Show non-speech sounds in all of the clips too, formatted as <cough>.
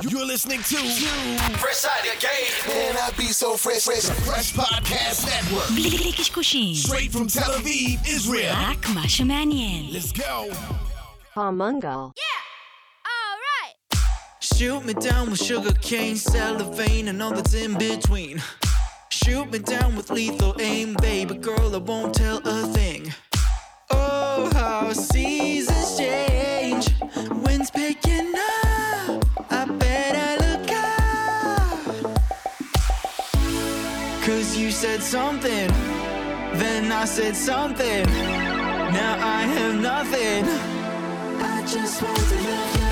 You're listening to Fresh Out of Game. Man, I be so fresh, fresh. Fresh Podcast Network. בלי קשקושים, Straight from Tel Aviv, Israel. רק מה שמעניין. Let's go. Palmungal. Shoot me down with sugar cane, cellophane, and all that's in between. Shoot me down with lethal aim, baby girl, I won't tell a thing. Oh, how seasons Said something, then I said something. Now I have nothing. I just want to love you.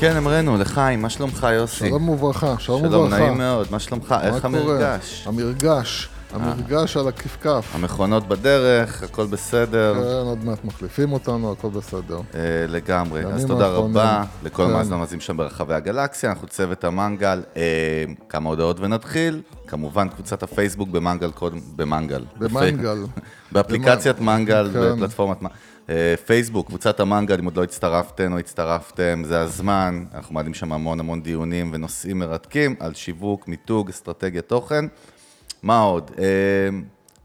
כן, אמרנו, לחיים, מה שלומך, יוסי? שלום וברכה, שלום וברכה. שלום, נעים מאוד, מה שלומך? איך? המרגש? המרגש, המרגש על הכפכף. המכונות בדרך, הכל בסדר, כן, עוד מעט מחליפים אותנו, הכל בסדר. אה, לגמרי. אז תודה האחרונים. רבה לכל כן. המאזינים המאזינים שם ברחבי הגלקסיה, אנחנו צוות המנגל. אה, כמה הודעות ונתחיל. כמובן, קבוצת הפייסבוק במנגל קודם, במנגל. במנגל. <laughs> באפליקציית מנגל, כן. בפלטפורמת מנגל. פייסבוק, קבוצת המנגל, אם עוד לא הצטרפתם או הצטרפתם, זה הזמן. אנחנו מעלים שם המון המון דיונים ונושאים מרתקים על שיווק, מיתוג, אסטרטגיה, תוכן. מה עוד? אה,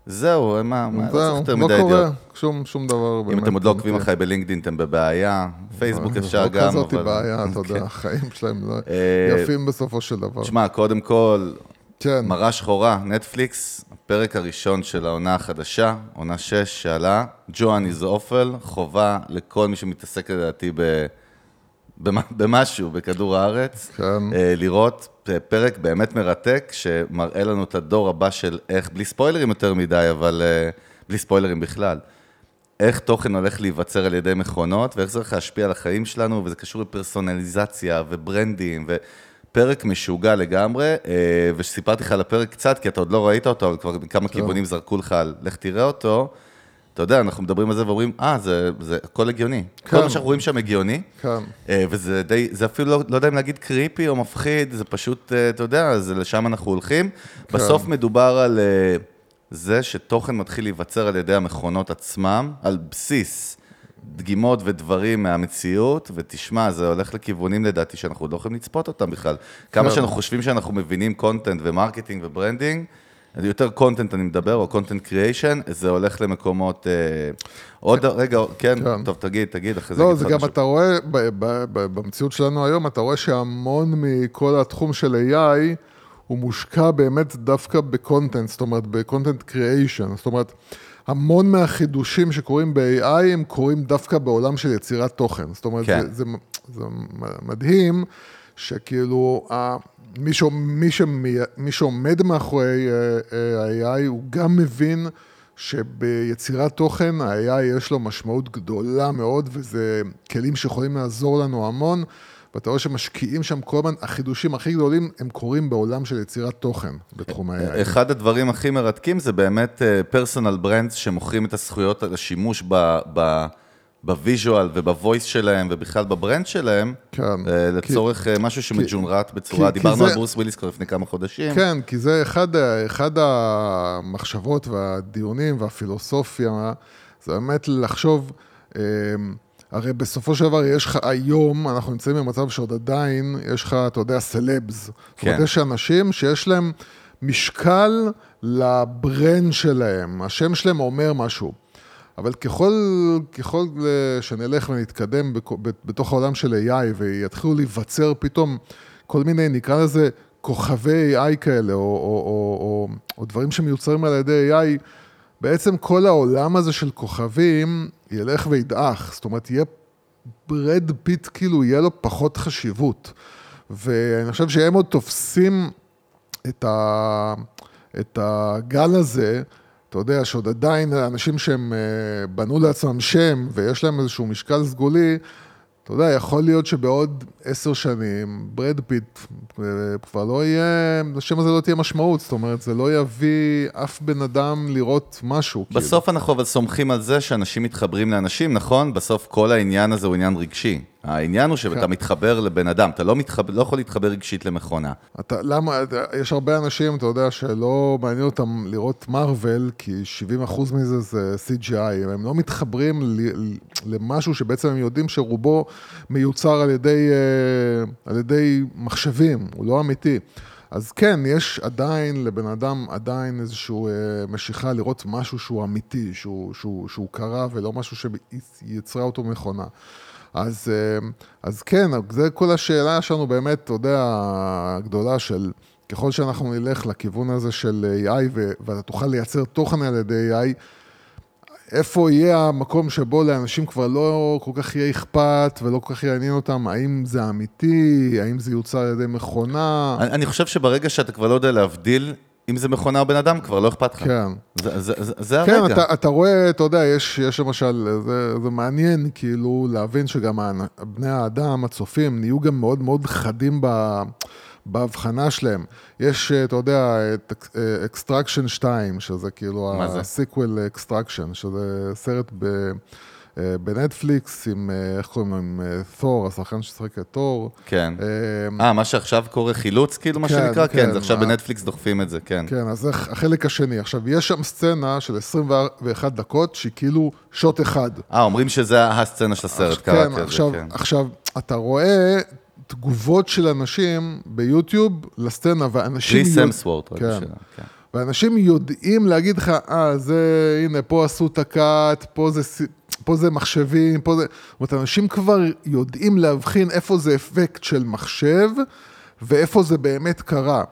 זהו, מה, מה, לא צריך יותר לא מדי קורה, ידיעות. שום שום דבר. אם. אתם עוד לא עוקבים אחריי בלינקדאין, אתם בבעיה. פייסבוק אפשר לא גם, כזאת אבל... בעיה, אתה כן. יודע, החיים שלהם לא אה, יפים בסופו של דבר. תשמע, קודם כל, כן, מראה שחורה, נטפליקס, הפרק הראשון של העונה החדשה, עונה 6 שעלה, ג'ואן איז אופל, חובה לכל מי שמתעסק לדעתי ב... במ- במשהו, בכדור הארץ, כן. אה, לראות פ- פרק באמת מרתק, שמראה לנו את הדור הבא של איך, בלי ספוילרים יותר מדי, אבל אה, בלי ספוילרים בכלל, איך תוכן הולך להיווצר על ידי מכונות, ואיך זה הולך להשפיע על החיים שלנו, וזה קשור לפרסונליזציה וברנדים, ופרק משוגע לגמרי, אה, ושסיפרתי לך על הפרק קצת, כי אתה עוד לא ראית אותו, אבל כבר מכמה כיוונים זרקו לך על לך תראה אותו. אתה יודע, אנחנו מדברים על זה ואומרים, אה, זה, זה הכל הגיוני. כל כן. מה שאנחנו רואים שם הגיוני, כן. אה, וזה די, זה אפילו לא, לא יודע אם להגיד creepy או מפחיד, זה פשוט, אה, אתה יודע, זה לשם אנחנו הולכים. כן. בסוף מדובר על אה, זה שתוכן מתחיל להיווצר על ידי המכונות עצמם, על בסיס דגימות ודברים מהמציאות, ותשמע, זה הולך לכיוונים לדעתי שאנחנו לא יכולים לצפות אותם בכלל. כמה כן. שאנחנו חושבים שאנחנו מבינים content ו marketing ו branding, יותר content אני מדבר, או content creation, זה הולך למקומות... אה, עוד, רגע, כן, כן. טוב, תגיד, תגיד, אחרי זה לא, זה גם. אתה רואה, במציאות שלנו היום, אתה רואה שהמון מכל התחום של AI, הוא מושקע באמת דווקא ב content, זאת אומרת, ב content creation, זאת אומרת, המון מהחידושים שקורים ב-AI הם קורים דווקא בעולם של יצירת תוכן. זאת אומרת, כן. זה, זה, זה מדהים שכאילו, ה- מי, שמי, מי שעומד מאחורי אה, אה, ה-AI, הוא גם מבין שביצירת תוכן, ה-AI יש לו משמעות גדולה מאוד, וזה כלים שיכולים לעזור לנו המון. ואתה רואה שמשקיעים שם כל הזמן, החידושים הכי גדולים הם קורים בעולם של יצירת תוכן בתחום ה-AI. אחד הדברים הכי מרתקים זה באמת פרסונל ברנדס שמוכרים את הזכויות על השימוש ב- ב- ב visual וב voice שלהם ובכלל ב brand שלהם, כן. אה, לצורך אה, משהו שמג'ונרט בצורה, כי- כי דיברנו על זה- ברוס וויליס כבר לפני כמה חודשים. כן, כי זה אחד, אחד המחשבות והדיונים והפילוסופיה, זה באמת לחשוב, אה, הרי בסופו של דבר יש לך היום, אנחנו נמצאים במצב שעוד עדיין, יש לך, אתה יודע, סלבס. זאת אומרת, כן. יש אנשים שיש להם משקל לברנד שלהם, השם שלהם אומר משהו. אבל ככל, ככל אה, שנלך ונתקדם בתוך העולם של AI ויתחילו להיווצר פתאום כל מיני, נקרא לזה, כוכבי AI כאלה, או, או, או, או, או דברים שמיוצרים על ידי AI, בעצם כל העולם הזה של כוכבים ילך וידעך. זאת אומרת, יהיה ברד פיט, כאילו, יהיה לו פחות חשיבות. ואני חושב שהם עוד תופסים את, ה, את הגל הזה, אתה יודע, שעוד עדיין אנשים שהם אה, בנו לעצמם שם ויש להם איזשהו משקל סגולי, אתה יודע, יכול להיות שבעוד עשר שנים, ברד פיט אה, כבר לא יהיה, לשם הזה לא תהיה משמעות, זאת אומרת, זה לא יביא אף בן אדם לראות משהו. בסוף אנחנו אבל סומכים על זה שאנשים מתחברים לאנשים, נכון? בסוף כל העניין הזה הוא עניין רגשי. העניין הוא שאתה כן. מתחבר לבן אדם, אתה לא, מתחבר, לא יכול להתחבר רגשית למכונה. אתה, למה, יש הרבה אנשים, אתה יודע, שלא מעניין אותם לראות מארוול, כי 70% מזה זה CGI, הם לא מתחברים ל, ל- למשהו שבעצם הם יודעים שרובו מיוצר על ידי, אה, על ידי מחשבים, הוא לא אמיתי. אז כן, יש עדיין לבן אדם עדיין איזושהי אה, משיכה לראות משהו שהוא אמיתי, שהוא, שהוא, שהוא קרה ולא משהו שיצרה אותו מכונה. אז, אה, אז כן, זה כל השאלה שלנו באמת, אתה יודע, הגדולה של ככל שאנחנו נלך לכיוון הזה של AI ואתה תוכל לייצר תוכן על ידי AI, איפה יהיה המקום שבו לאנשים כבר לא כל כך יהיה אכפת ולא כל כך יעניין אותם, האם זה אמיתי, האם זה יוצר על ידי מכונה? אני, אני חושב שברגע שאתה כבר לא יודע להבדיל אם זה מכונה או בן אדם, כבר לא אכפת לך. כן. זה, זה, זה, זה כן, הרגע. אתה, אתה רואה, אתה יודע, יש, יש למשל, זה, זה מעניין כאילו להבין שגם בני האדם, הצופים, נהיו גם מאוד מאוד חדים ב, בהבחנה שלהם. יש, אתה יודע, את Extraction 2, שזה כאילו מה זה? ה sequel Extraction, שזה סרט ב... אה, בנטפליקס עם, אה, איך קוראים לו, עם אה, תור, השחקן ששיחק את תור. כן. אה, אה, מה שעכשיו קורה חילוץ, כאילו, מה כן, שנקרא? כן, כן, זה עכשיו מה- בנטפליקס דוחפים את זה, כן. כן, אז זה החלק השני. עכשיו, יש שם סצנה של 21 דקות, שהיא כאילו שוט אחד. אה, אומרים שזה הסצנה של הסרט, כן, קראתי על זה, עכשיו, כן. עכשיו, אתה רואה תגובות של אנשים ביוטיוב לסצנה, ואנשים... בלי סמסוורט, רק כן. בשבילה, כן. ואנשים יודעים להגיד לך, אה, זה, הנה, פה עשו את הקאט, פה זה, פה זה מחשבים, פה זה... זאת אומרת, אנשים כבר יודעים להבחין איפה זה אפקט של מחשב, ואיפה זה באמת קרה.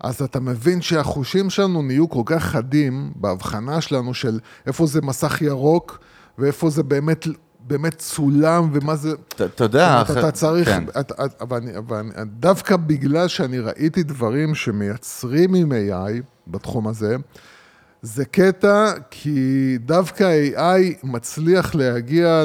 אז אתה מבין שהחושים שלנו נהיו כל כך חדים בהבחנה שלנו של איפה זה מסך ירוק, ואיפה זה באמת, באמת צולם, ומה זה... אתה- יודע, אתה צריך, כן. אתה- אתה- אבל אני- אבל אני- דווקא בגלל שאני ראיתי דברים שמייצרים עם AI בתחום הזה, זה קטע, כי דווקא AI מצליח להגיע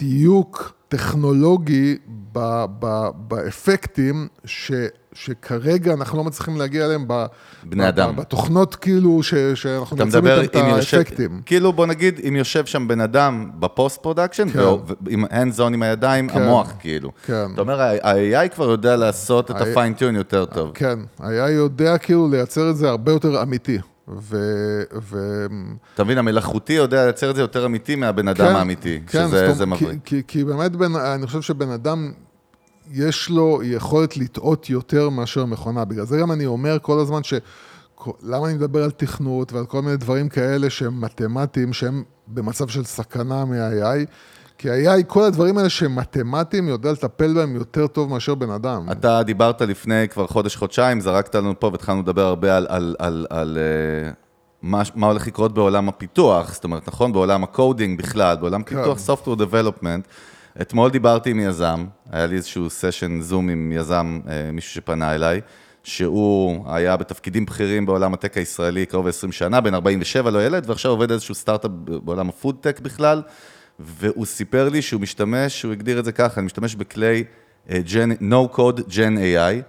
לדיוק טכנולוגי ב, ב, באפקטים ש, שכרגע אנחנו לא מצליחים להגיע אליהם ב, בני ב, אדם. בתוכנות כאילו ש, שאנחנו מדבר איתם את אם יושב, האפקטים. כאילו בוא נגיד, אם יושב שם בן אדם ב post production, כן. ועם hands on עם הידיים, כן. המוח כאילו. כן. אתה אומר, ה-AI כבר יודע לעשות את ה- ה-fine tune יותר טוב. כן, היה יודע כאילו לייצר את זה הרבה יותר אמיתי. ו... ו... אתה מבין, המלאכותי יודע לייצר את זה יותר אמיתי מהבן אדם האמיתי, כן, שזה זאת מבריק. כי, כי, כי באמת, בן, אני חושב שבן אדם, יש לו יכולת לטעות יותר מאשר מכונה. בגלל זה גם אני אומר כל הזמן ש... למה אני מדבר על תכנות ועל כל מיני דברים כאלה שהם מתמטיים, שהם במצב של סכנה מה-AI? כי ה-AI, כל הדברים האלה שהם מתמטיים, יודע לטפל בהם יותר טוב מאשר בן אדם. אתה דיברת לפני כבר חודש-חודשיים, זרקת לנו פה והתחלנו לדבר הרבה על, על, על, על uh, מה, מה הולך לקרות בעולם הפיתוח, זאת אומרת, נכון? בעולם ה coding בכלל, בעולם כן. פיתוח Software Development. אתמול דיברתי עם יזם, היה לי איזשהו סשן זום עם יזם, uh, מישהו שפנה אליי, שהוא היה בתפקידים בכירים בעולם ה tech הישראלי קרוב ל-20 שנה, בן 47 לא ילד, ועכשיו עובד איזשהו סטארט-אפ בעולם ה food-tech בכלל, והוא סיפר לי שהוא משתמש, הוא הגדיר את זה ככה, אני משתמש בכלי אה, Gen, no code Gen AI,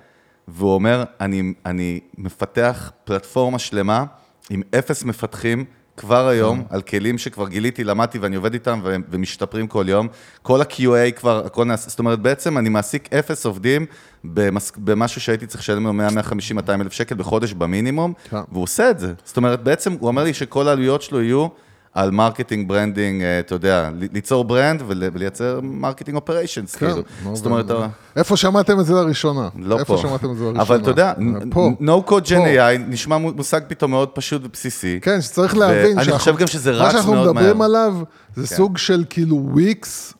והוא אומר, אני, אני מפתח פלטפורמה שלמה עם אפס מפתחים כבר היום, על כלים שכבר גיליתי, למדתי ואני עובד איתם ומשתפרים כל יום. כל ה-QA כבר, הכל נעשה, זאת אומרת, בעצם אני מעסיק אפס עובדים במס, במשהו שהייתי צריך לשלם לו 100, 150, 200 אלף שקל בחודש במינימום, כן. והוא עושה את זה. זאת אומרת, בעצם הוא אומר לי שכל העלויות שלו יהיו על marketing, branding, אה, אתה יודע, ליצור brand ול- ולייצר marketing operations, כן, כאילו. נו, זאת אומרת, איפה שמעתם את זה לראשונה? לא איפה פה. שמעתם את זה לראשונה? אבל אתה יודע, פה. no code gen. AI נשמע מושג פתאום מאוד פשוט ובסיסי. כן, שצריך להבין ואני חושב גם שזה מה רץ שאנחנו מאוד מדברים מהר. עליו זה כן. סוג של כאילו וויקס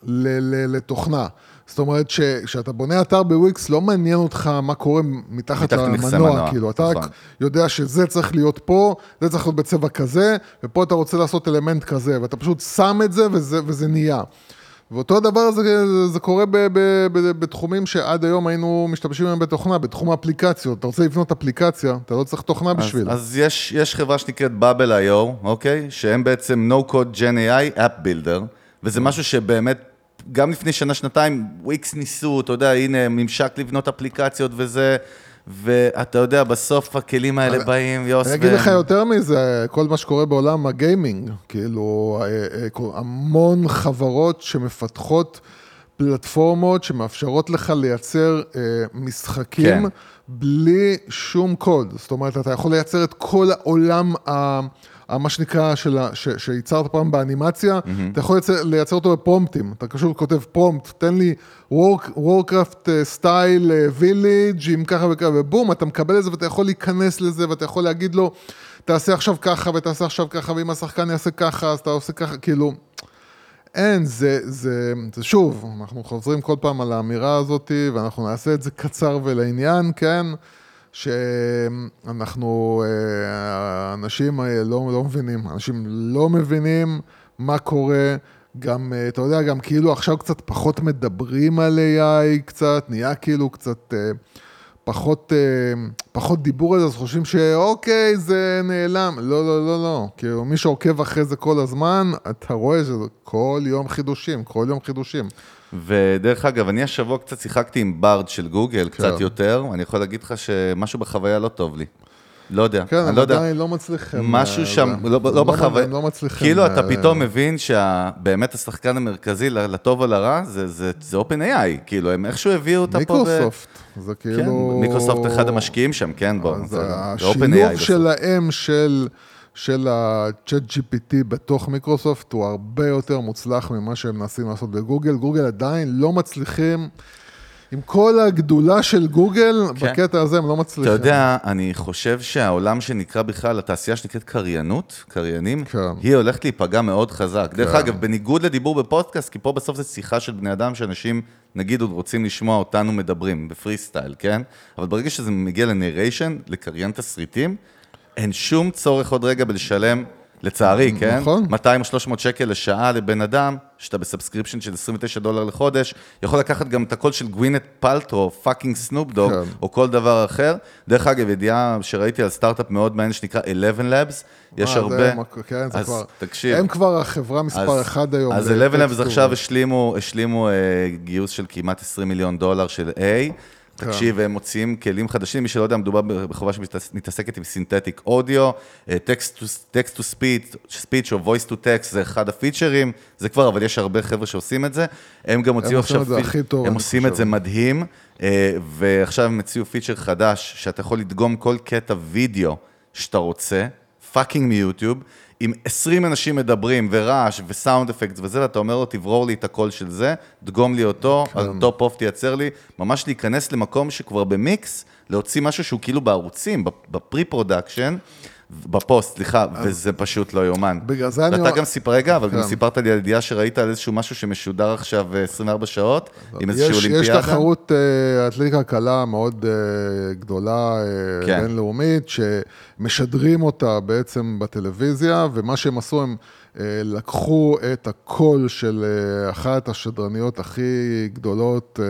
לתוכנה. זאת אומרת שכשאתה בונה אתר בוויקס, לא מעניין אותך מה קורה מתחת למנוע, מנוע, כאילו, אתה רק נכון. יודע שזה צריך להיות פה, זה צריך להיות בצבע כזה, ופה אתה רוצה לעשות אלמנט כזה, ואתה פשוט שם את זה וזה, וזה נהיה. ואותו הדבר זה, זה קורה ב, ב, ב, בתחומים שעד היום היינו משתמשים בהם בתוכנה, בתחום האפליקציות. אתה רוצה לבנות אפליקציה, אתה לא צריך תוכנה אז, בשביל. אז יש, יש חברה שנקראת Bubble.io, אוקיי? שהם בעצם no code gen AI app builder, וזה משהו שבאמת, גם לפני שנה-שנתיים, וויקס ניסו, אתה יודע, הנה, ממשק לבנות אפליקציות וזה, ואתה יודע, בסוף הכלים האלה באים, יוס, אני אגיד ו- לך יותר מזה, כל מה שקורה בעולם הגיימינג, כאילו, אה, אה, המון חברות שמפתחות פלטפורמות שמאפשרות לך לייצר אה, משחקים כן. בלי שום קוד. זאת אומרת, אתה יכול לייצר את כל העולם, ה, מה שנקרא, שייצרת פעם באנימציה, mm-hmm. אתה יכול לייצר, לייצר אותו בפרומפטים. אתה פשוט כותב prompt, תן לי Warcraft style village עם ככה וככה, ובום, אתה מקבל את זה ואתה יכול להיכנס לזה ואתה יכול להגיד לו, תעשה עכשיו ככה ותעשה עכשיו ככה, ואם השחקן יעשה ככה, אז אתה עושה ככה, כאילו... אין, זה, זה, זה שוב, אנחנו חוזרים כל פעם על האמירה הזאת, ואנחנו נעשה את זה קצר ולעניין, כן? שאנחנו, אה, אנשים אה, לא, לא מבינים, אנשים לא מבינים מה קורה, גם, אה, אתה יודע, גם כאילו עכשיו קצת פחות מדברים על AI, קצת, נהיה כאילו קצת... פחות, פחות דיבור על זה, אז חושבים שאוקיי, זה נעלם. לא, לא, לא, לא. כאילו, מי שעוקב אחרי זה כל הזמן, אתה רואה שזה כל יום חידושים, כל יום חידושים. ודרך אגב, אני השבוע קצת שיחקתי עם ברד של גוגל, קצת כן. יותר, אני יכול להגיד לך שמשהו בחוויה לא טוב לי. לא יודע, כן, אני לא יודע. עדיין לא מצליחים. משהו אה, שם, זה- לא, לא בחוויה, הם לא מצליחים. כאילו אתה אה, פתאום מבין שבאמת השחקן המרכזי, לטוב או לרע, זה, זה, זה OpenAI, כאילו הם איכשהו הביאו אותה פה. ב- מיקרוסופט, זה כן, כאילו... מיקרוסופט אחד המשקיעים שם, כן, בוא. אז זה- זה השילוב OpenAI בסוף. שלהם של, של ה-chat GPT בתוך מיקרוסופט הוא הרבה יותר מוצלח ממה שהם מנסים לעשות בגוגל. גוגל עדיין לא מצליחים, עם כל הגדולה של גוגל, כן. בקטע הזה הם לא מצליחים. אתה יודע, אני חושב שהעולם שנקרא בכלל, התעשייה שנקראת קריינות, קריינים, כן. היא הולכת להיפגע מאוד חזק. דרך כן. אגב, בניגוד לדיבור בפודקאסט, כי פה בסוף זו שיחה של בני אדם, שאנשים, נגיד, עוד רוצים לשמוע אותנו מדברים, בפרי סטייל, כן? אבל ברגע שזה מגיע ל narration, לקריין תסריטים, אין שום צורך עוד רגע בלשלם, לצערי, כן? נכון. 200 או 300 שקל לשעה לבן אדם, שאתה ב subscription של 29 דולר לחודש, יכול לקחת גם את הקול של גווינט פלטרו, fucking סנופ דוג, כן. או כל דבר אחר. דרך אגב, ידיעה שראיתי על סטארט-אפ מאוד מעניין שנקרא 11 Labs, יש אה, זה הרבה... מק- כן, זה אז כבר... תקשיב. הם כבר החברה מספר אז- אחד היום. אז לטקסטור. 11 Labs עכשיו השלימו, השלימו אה, גיוס של כמעט 20 מיליון דולר של A. כן. תקשיב, הם מוציאים כלים חדשים, מי שלא יודע, מדובר בחברה שמתעסקת עם synthetic audio, text to speech או voice to text, זה אחד הפיצ'רים, זה כבר, אבל יש הרבה חבר'ה שעושים את זה. הם גם הוציאו עושים עכשיו... את זה הכי טוב, הם עושים את. זה מדהים, אה, ועכשיו הם הציעו פיצ'ר חדש, שאתה יכול לדגום כל קטע וידאו שאתה רוצה, fucking מיוטיוב, עם 20 אנשים מדברים, ורעש, ו sound effect וזה, ואתה אומר לו, תברור לי את הקול של זה, דגום לי אותו, כן. על top of תייצר לי, ממש להיכנס למקום שכבר במיקס, להוציא משהו שהוא כאילו בערוצים, ב pre production, בפוסט, סליחה, וזה פשוט לא יאומן. בגלל זה אני- ואתה גם סיפר, רגע, אבל גם כן. סיפרת לי על ידיעה שראית על איזשהו משהו שמשודר עכשיו אה, 24 שעות, עם איזושהי יש, אולימפיאדה. יש תחרות אה, אתלטיקה קלה מאוד אה, גדולה, אה, כן. בינלאומית, שמשדרים אותה בעצם בטלוויזיה, ומה שהם עשו, הם אה, לקחו את הקול של אה, אחת השדרניות הכי גדולות אה,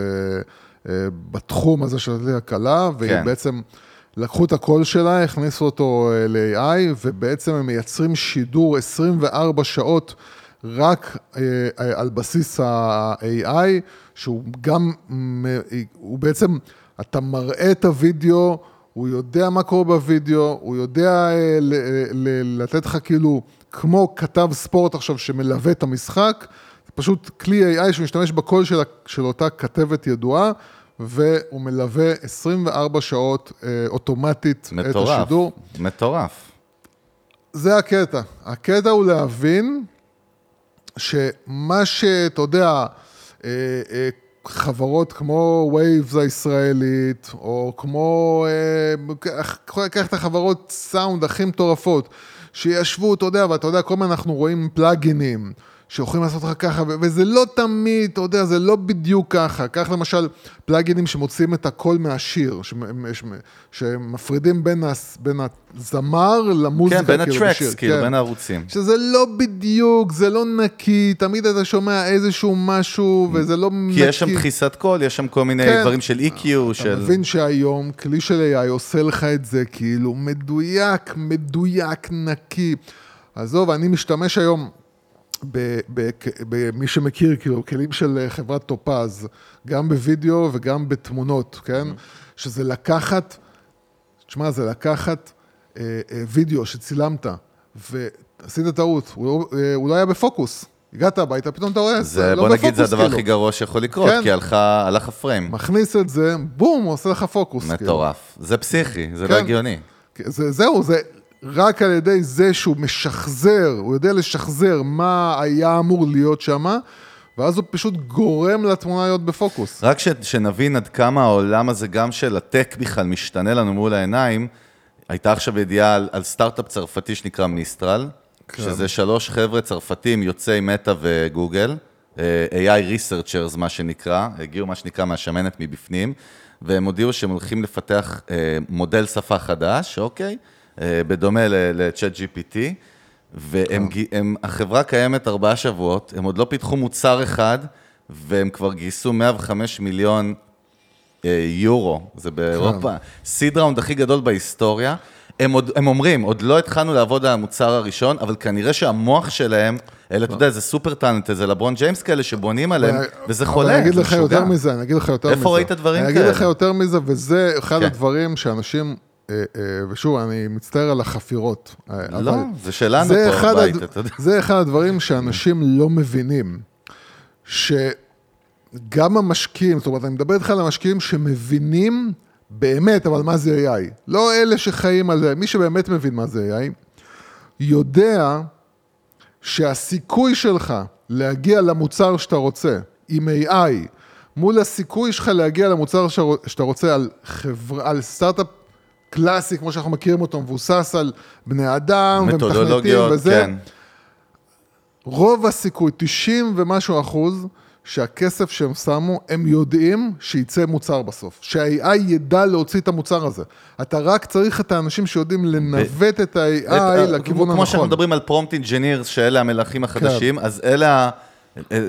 אה, בתחום הזה של אתלטיקה קלה, והיא כן. בעצם... לקחו את הקול שלה, הכניסו אותו אה, ל-AI, ובעצם הם מייצרים שידור 24 שעות רק אה, על בסיס ה-AI, שהוא גם, הוא בעצם, אתה מראה את הוידאו, הוא יודע מה קורה בוידאו, הוא יודע אה, לתת לך כאילו, כמו כתב ספורט עכשיו שמלווה את המשחק, פשוט כלי AI שמשתמש בקול של, של אותה כתבת ידועה, והוא מלווה 24 שעות אה, אוטומטית את מטורף, השידור. מטורף. זה הקטע. הקטע הוא להבין שמה שאתה יודע, אה, אה, חברות כמו וייבס הישראלית, או כמו, אה, קח את החברות סאונד הכי מטורפות, שישבו, אתה יודע, ואתה יודע, כל הזמן אנחנו רואים פלאגינים. שיכולים לעשות לך ככה, וזה לא תמיד, אתה יודע, זה לא בדיוק ככה. קח למשל פלאגינים שמוציאים את הקול מהשיר, ש- שמפרידים בין, הס- בין הזמר למוזיקה, כן, בין כאילו, הטרקס, בשיר, כאילו, כן. בין הערוצים. שזה לא בדיוק, זה לא נקי, תמיד אתה שומע איזשהו משהו, וזה לא נקי. כי יש שם דחיסת קול, יש שם כל מיני כן. דברים של EQ, אתה של... מבין שהיום כלי של AI עושה לך את זה כאילו מדויק, מדויק, נקי. עזוב, אני משתמש היום במי שמכיר, כאילו, כלים של אה, חברת טופז, גם בווידאו וגם בתמונות, כן? שזה לקחת, תשמע, זה לקחת אה, אה, וידאו שצילמת, ועשית טעות, הוא לא, אה, הוא לא היה בפוקוס. הגעת הביתה, פתאום אתה רואה, זה, לא בוא נגיד, זה הדבר כאילו. הכי גרוע שיכול לקרות, כן. כי הלכה, הלך הפריים. מכניס את זה, בום, הוא עושה לך פוקוס. כאילו. מטורף. זה פסיכי, זה לא כן. הגיוני. זה, זהו, זה רק על ידי זה שהוא משחזר, הוא יודע לשחזר מה היה אמור להיות שם, ואז הוא פשוט גורם לתמונה להיות בפוקוס. רק ש, שנבין עד כמה העולם הזה, גם של הטק בכלל, משתנה לנו מול העיניים, הייתה עכשיו ידיעה על, על סטארט-אפ צרפתי שנקרא מיסטרל, כן. שזה שלוש חבר'ה צרפתים יוצאי מטא וגוגל, אה, AI Researchers מה שנקרא, הגיעו מה שנקרא מהשמנת מבפנים, והם הודיעו שהם הולכים לפתח אה, מודל שפה חדש, אוקיי? אה, בדומה ל-Chat GPT. והם, כן. קיימת ארבעה שבועות, הם עוד לא פיתחו מוצר אחד, והם כבר גייסו 105 מיליון אה, יורו, זה באירופה, סיד ראונד הכי גדול בהיסטוריה. הם, עוד, הם אומרים, עוד לא התחלנו לעבוד על המוצר הראשון, אבל כנראה שהמוח שלהם, אלה, אתה יודע, זה סופר טאלנט, זה לברון ג'יימס כאלה שבונים עליהם, וזה חולה, אני אגיד זה לך. יותר מזה, אני אגיד לך יותר מזה. איפה ראית דברים אני אגיד כאלה? לך יותר מזה, וזה אחד כן. הדברים שאנשים, אה, אה, ושוב, אני מצטער על החפירות. אה, לא, זה שלנו זה פה בבית, הד- אתה יודע. זה אחד הדברים שאנשים לא מבינים. שגם המשקיעים, זאת אומרת, אני מדבר איתך על המשקיעים שמבינים באמת, אבל מה זה AI. לא אלה שחיים על זה, מי שבאמת מבין מה זה AI, יודע שהסיכוי שלך להגיע למוצר שאתה רוצה עם AI, מול הסיכוי שלך להגיע למוצר שאתה רוצה על, חבר... על סטארט-אפ קלאסי, כמו שאנחנו מכירים אותו, מבוסס על בני אדם ומתכנתים וזה, כן. רוב הסיכוי, 90 ומשהו אחוז, שהכסף שהם שמו, הם יודעים שייצא מוצר בסוף. שה-AI ידע להוציא את המוצר הזה. אתה רק צריך את האנשים שיודעים לנווט את ה-AI את- אה, לכיוון כמו שאנחנו הנכון. מדברים על prompt engineers, שאלה המלכים החדשים, אז אלה ה... אה,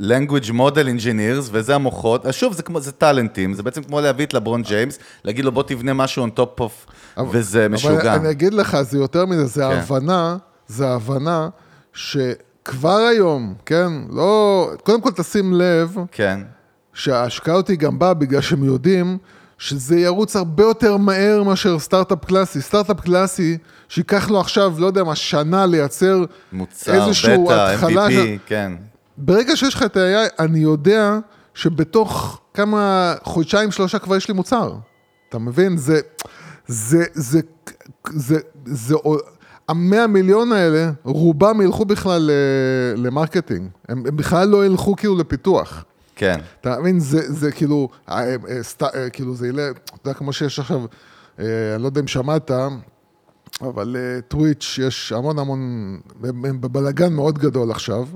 language model engineers, וזה המוחות, אז שוב, זה כמו, זה טאלנטים, זה בעצם כמו להביא את לברון ג'יימס, להגיד לו בוא תבנה משהו on top of, וזה משוגע. אבל אני אגיד לך, זה יותר מזה, זה כן. ההבנה, זה ההבנה שכבר היום, כן, לא... קודם כל תשים לב, כן, שההשקעה אותי גם באה בגלל שהם יודעים שזה ירוץ הרבה יותר מהר מאשר סטארט-אפ קלאסי. סטארט-אפ קלאסי, שייקח לו עכשיו, לא יודע מה, שנה לייצר מוצר, איזשהו בטא, התחלה. MVP, של- כן. ברגע שיש לך את ה-AI, אני יודע שבתוך כמה חודשיים, שלושה כבר יש לי מוצר. אתה מבין? זה, זה, זה, זה, זה, המאה מיליון האלה, רובם ילכו בכלל ל- ל marketing. הם, הם בכלל לא ילכו כאילו לפיתוח. כן, אתה מבין, זה, זה כאילו, אה, אה, סט, אה, כאילו זה ילך, אתה יודע, כמו שיש עכשיו, אני לא יודע אם שמעת, אבל טוויץ' יש המון המון, הם בבלגן מאוד גדול עכשיו.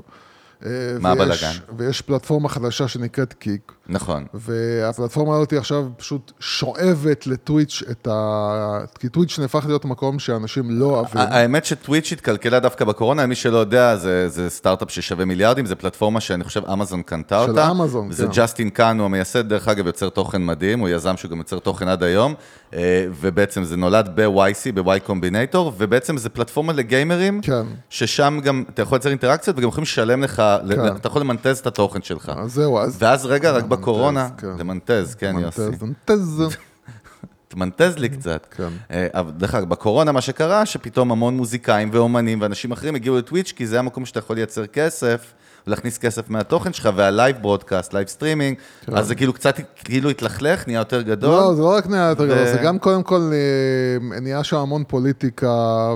מה ויש- הבלגן? ויש פלטפורמה חדשה שנקראת קיק, נכון. והפלטפורמה הזאת עכשיו פשוט שואבת לטוויץ' את ה... כי טוויץ' נהפך להיות מקום שאנשים לא אוהבים. האמת שטוויץ' התקלקלה דווקא בקורונה, מי שלא יודע, זה, זה סטארט-אפ ששווה מיליארדים, זה פלטפורמה שאני חושב אמזון קנתה של אותה. אמזון, זה כן. ג'סטין קאן, הוא המייסד, דרך אגב, יוצר תוכן מדהים, הוא יזם שהוא גם יוצר תוכן עד היום, אה, ובעצם זה נולד ב-YC, ב-Y Combinator, ובעצם זה פלטפורמה לגיימרים, כן. ששם גם אתה יכול לייצר אינטראקציות, וגם יכולים לשלם לך, כן. אתה יכול למנטז את התוכן שלך. אז זהו, אז... ואז רגע, רק בקורונה, כן. למנטז, כן, יוסי. מנטז, מנטז. <laughs> תמנטז לי קצת. כן. אה, אבל דרך אגב, בקורונה מה שקרה, שפתאום המון מוזיקאים ואומנים ואנשים אחרים הגיעו לטוויץ', כי זה המקום שאתה יכול לייצר כסף, ולהכניס כסף מהתוכן שלך, וה live broadcast, live streaming, אז זה כאילו קצת, כאילו התלכלך, נהיה יותר גדול. כן. לא, זה לא רק נהיה יותר ו- גדול, זה גם קודם כל אה, נהיה שם המון פוליטיקה,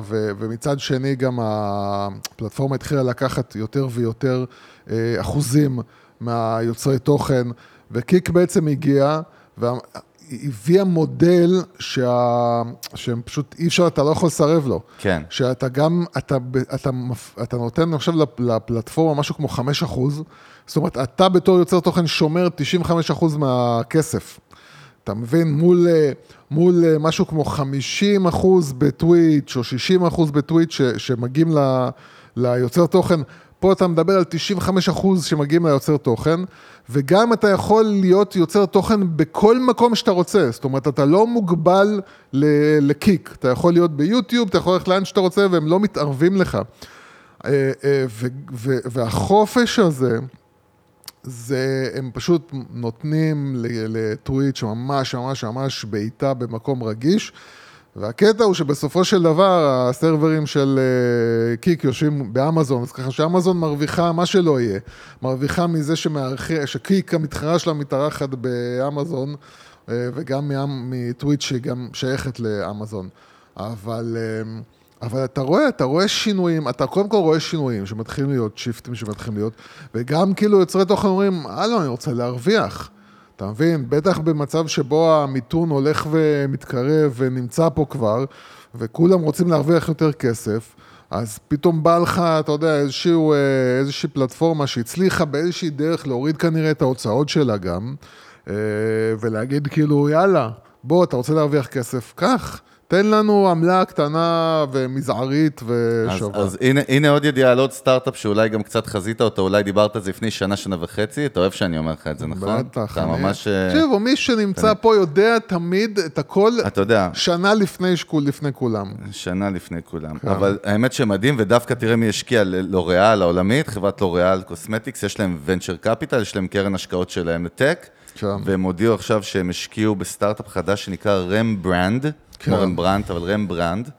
ו- ומצד שני גם הפלטפורמה התחילה לקחת יותר ויותר אה, אחוזים מהיוצרי תוכן, וקיק בעצם הגיע, והביאה מודל שה... שהם פשוט אי אפשר, אתה לא יכול לסרב לו. כן. שאתה גם, אתה, אתה, מפ- אתה נותן עכשיו לפ- לפלטפורמה משהו כמו 5 אחוז, זאת אומרת, אתה בתור יוצר תוכן שומר 95 אחוז מהכסף. אתה מבין? מול, אה, מול אה, משהו כמו 50 אחוז בטוויץ' או 60 אחוז בטוויץ' ש, שמגיעים ל, ליוצר תוכן. פה אתה מדבר על 95 אחוז שמגיעים ליוצר תוכן, וגם אתה יכול להיות יוצר תוכן בכל מקום שאתה רוצה. זאת אומרת, אתה לא מוגבל לקיק. אתה יכול להיות ביוטיוב, אתה יכול ללכת לאן שאתה רוצה, והם לא מתערבים לך. אה, אה, והחופש הזה, זה, הם פשוט נותנים לטוויץ' ממש ממש ממש בעיטה במקום רגיש, והקטע הוא שבסופו של דבר, הסרברים של אה, קיק יושבים באמזון, אז ככה שאמזון מרוויחה מה שלא יהיה. מרוויחה מזה שמארח- שקיק המתחרה שלה מתארחת באמזון, אה, וגם מטוויץ' שהיא גם שייכת לאמזון. אבל... אה, אבל אתה רואה, אתה רואה שינויים, אתה קודם כל רואה שינויים שמתחילים להיות, שיפטים שמתחילים להיות, וגם כאילו יוצרי תוכן אומרים, הלו, אני רוצה להרוויח. אתה מבין? בטח במצב שבו המיתון הולך ומתקרב ונמצא פה כבר, וכולם רוצים להרוויח יותר כסף, אז פתאום בא לך, אתה יודע, איזשהו, אה, איזושהי פלטפורמה שהצליחה באיזושהי דרך להוריד כנראה את ההוצאות שלה גם, אה, ולהגיד כאילו, יאללה, בוא, אתה רוצה להרוויח כסף? קח. תן לנו עמלה קטנה ומזערית אז, ושווה. אז הנה, הנה עוד ידיעה על עוד סטארט-אפ שאולי גם קצת חזית אותו, אולי דיברת על זה לפני שנה, שנה וחצי, אתה אוהב שאני אומר לך את זה, נכון? בטח. אתה אני- ממש... אה, תקשיבו, מי שנמצא פה יודע תמיד את הכל אתה יודע, שנה לפני שקול לפני כולם. שנה לפני כולם. כן. אבל האמת שמדהים, ודווקא תראה מי השקיע, לוריאל העולמית, חברת לוריאל cosmetics, יש להם venture capital, יש להם קרן השקעות שלהם לטק, כן. והם הודיעו עכשיו שהם השקיעו בסטארט-אפ חדש שנקרא רמברנד, כמו כן. רמברנט, אבל רמברנד,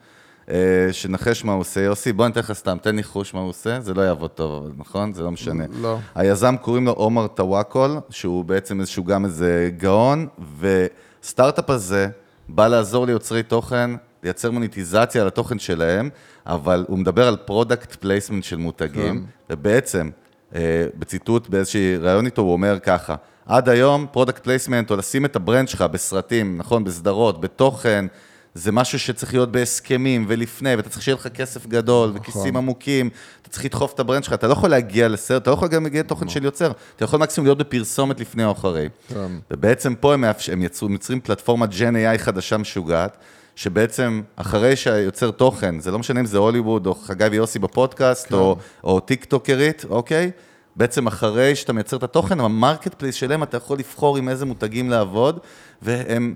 אה, שנחש מה הוא עושה. יוסי, בוא ניתן לך סתם, תן ניחוש מה הוא עושה, זה לא יעבוד טוב, אבל נכון? זה לא משנה. לא. היזם קוראים לו עומר טוואקול, שהוא בעצם איזשהו גם איזה גאון, וסטארט-אפ הזה בא לעזור ליוצרי תוכן, לייצר מוניטיזציה על התוכן שלהם, אבל הוא מדבר על product placement של מותגים, ובעצם, אה, בציטוט באיזשהי ראיון איתו, הוא אומר ככה, עד היום product placement, או לשים את ה brand שלך בסרטים, נכון, בסדרות, בתוכן, זה משהו שצריך להיות בהסכמים ולפני, ואתה צריך שיהיה לך כסף גדול, וכיסים עמוקים, אתה צריך לדחוף את ה brand שלך, אתה לא יכול להגיע לסרט, אתה לא יכול גם להגיע לתוכן של יוצר, אתה יכול מקסימום להיות בפרסומת לפני או אחרי. כן. ובעצם פה הם, מאפש... הם יצרו, יוצרים פלטפורמת Gen AI חדשה משוגעת, שבעצם אחרי שהיוצר תוכן, זה לא משנה אם זה הוליווד או חגי ויוסי בפודקאסט, כן. או, או טיק טוקרית, אוקיי? בעצם אחרי שאתה מייצר את התוכן, ה marketplace שלהם, אתה יכול לבחור עם איזה מותגים לעבוד, והם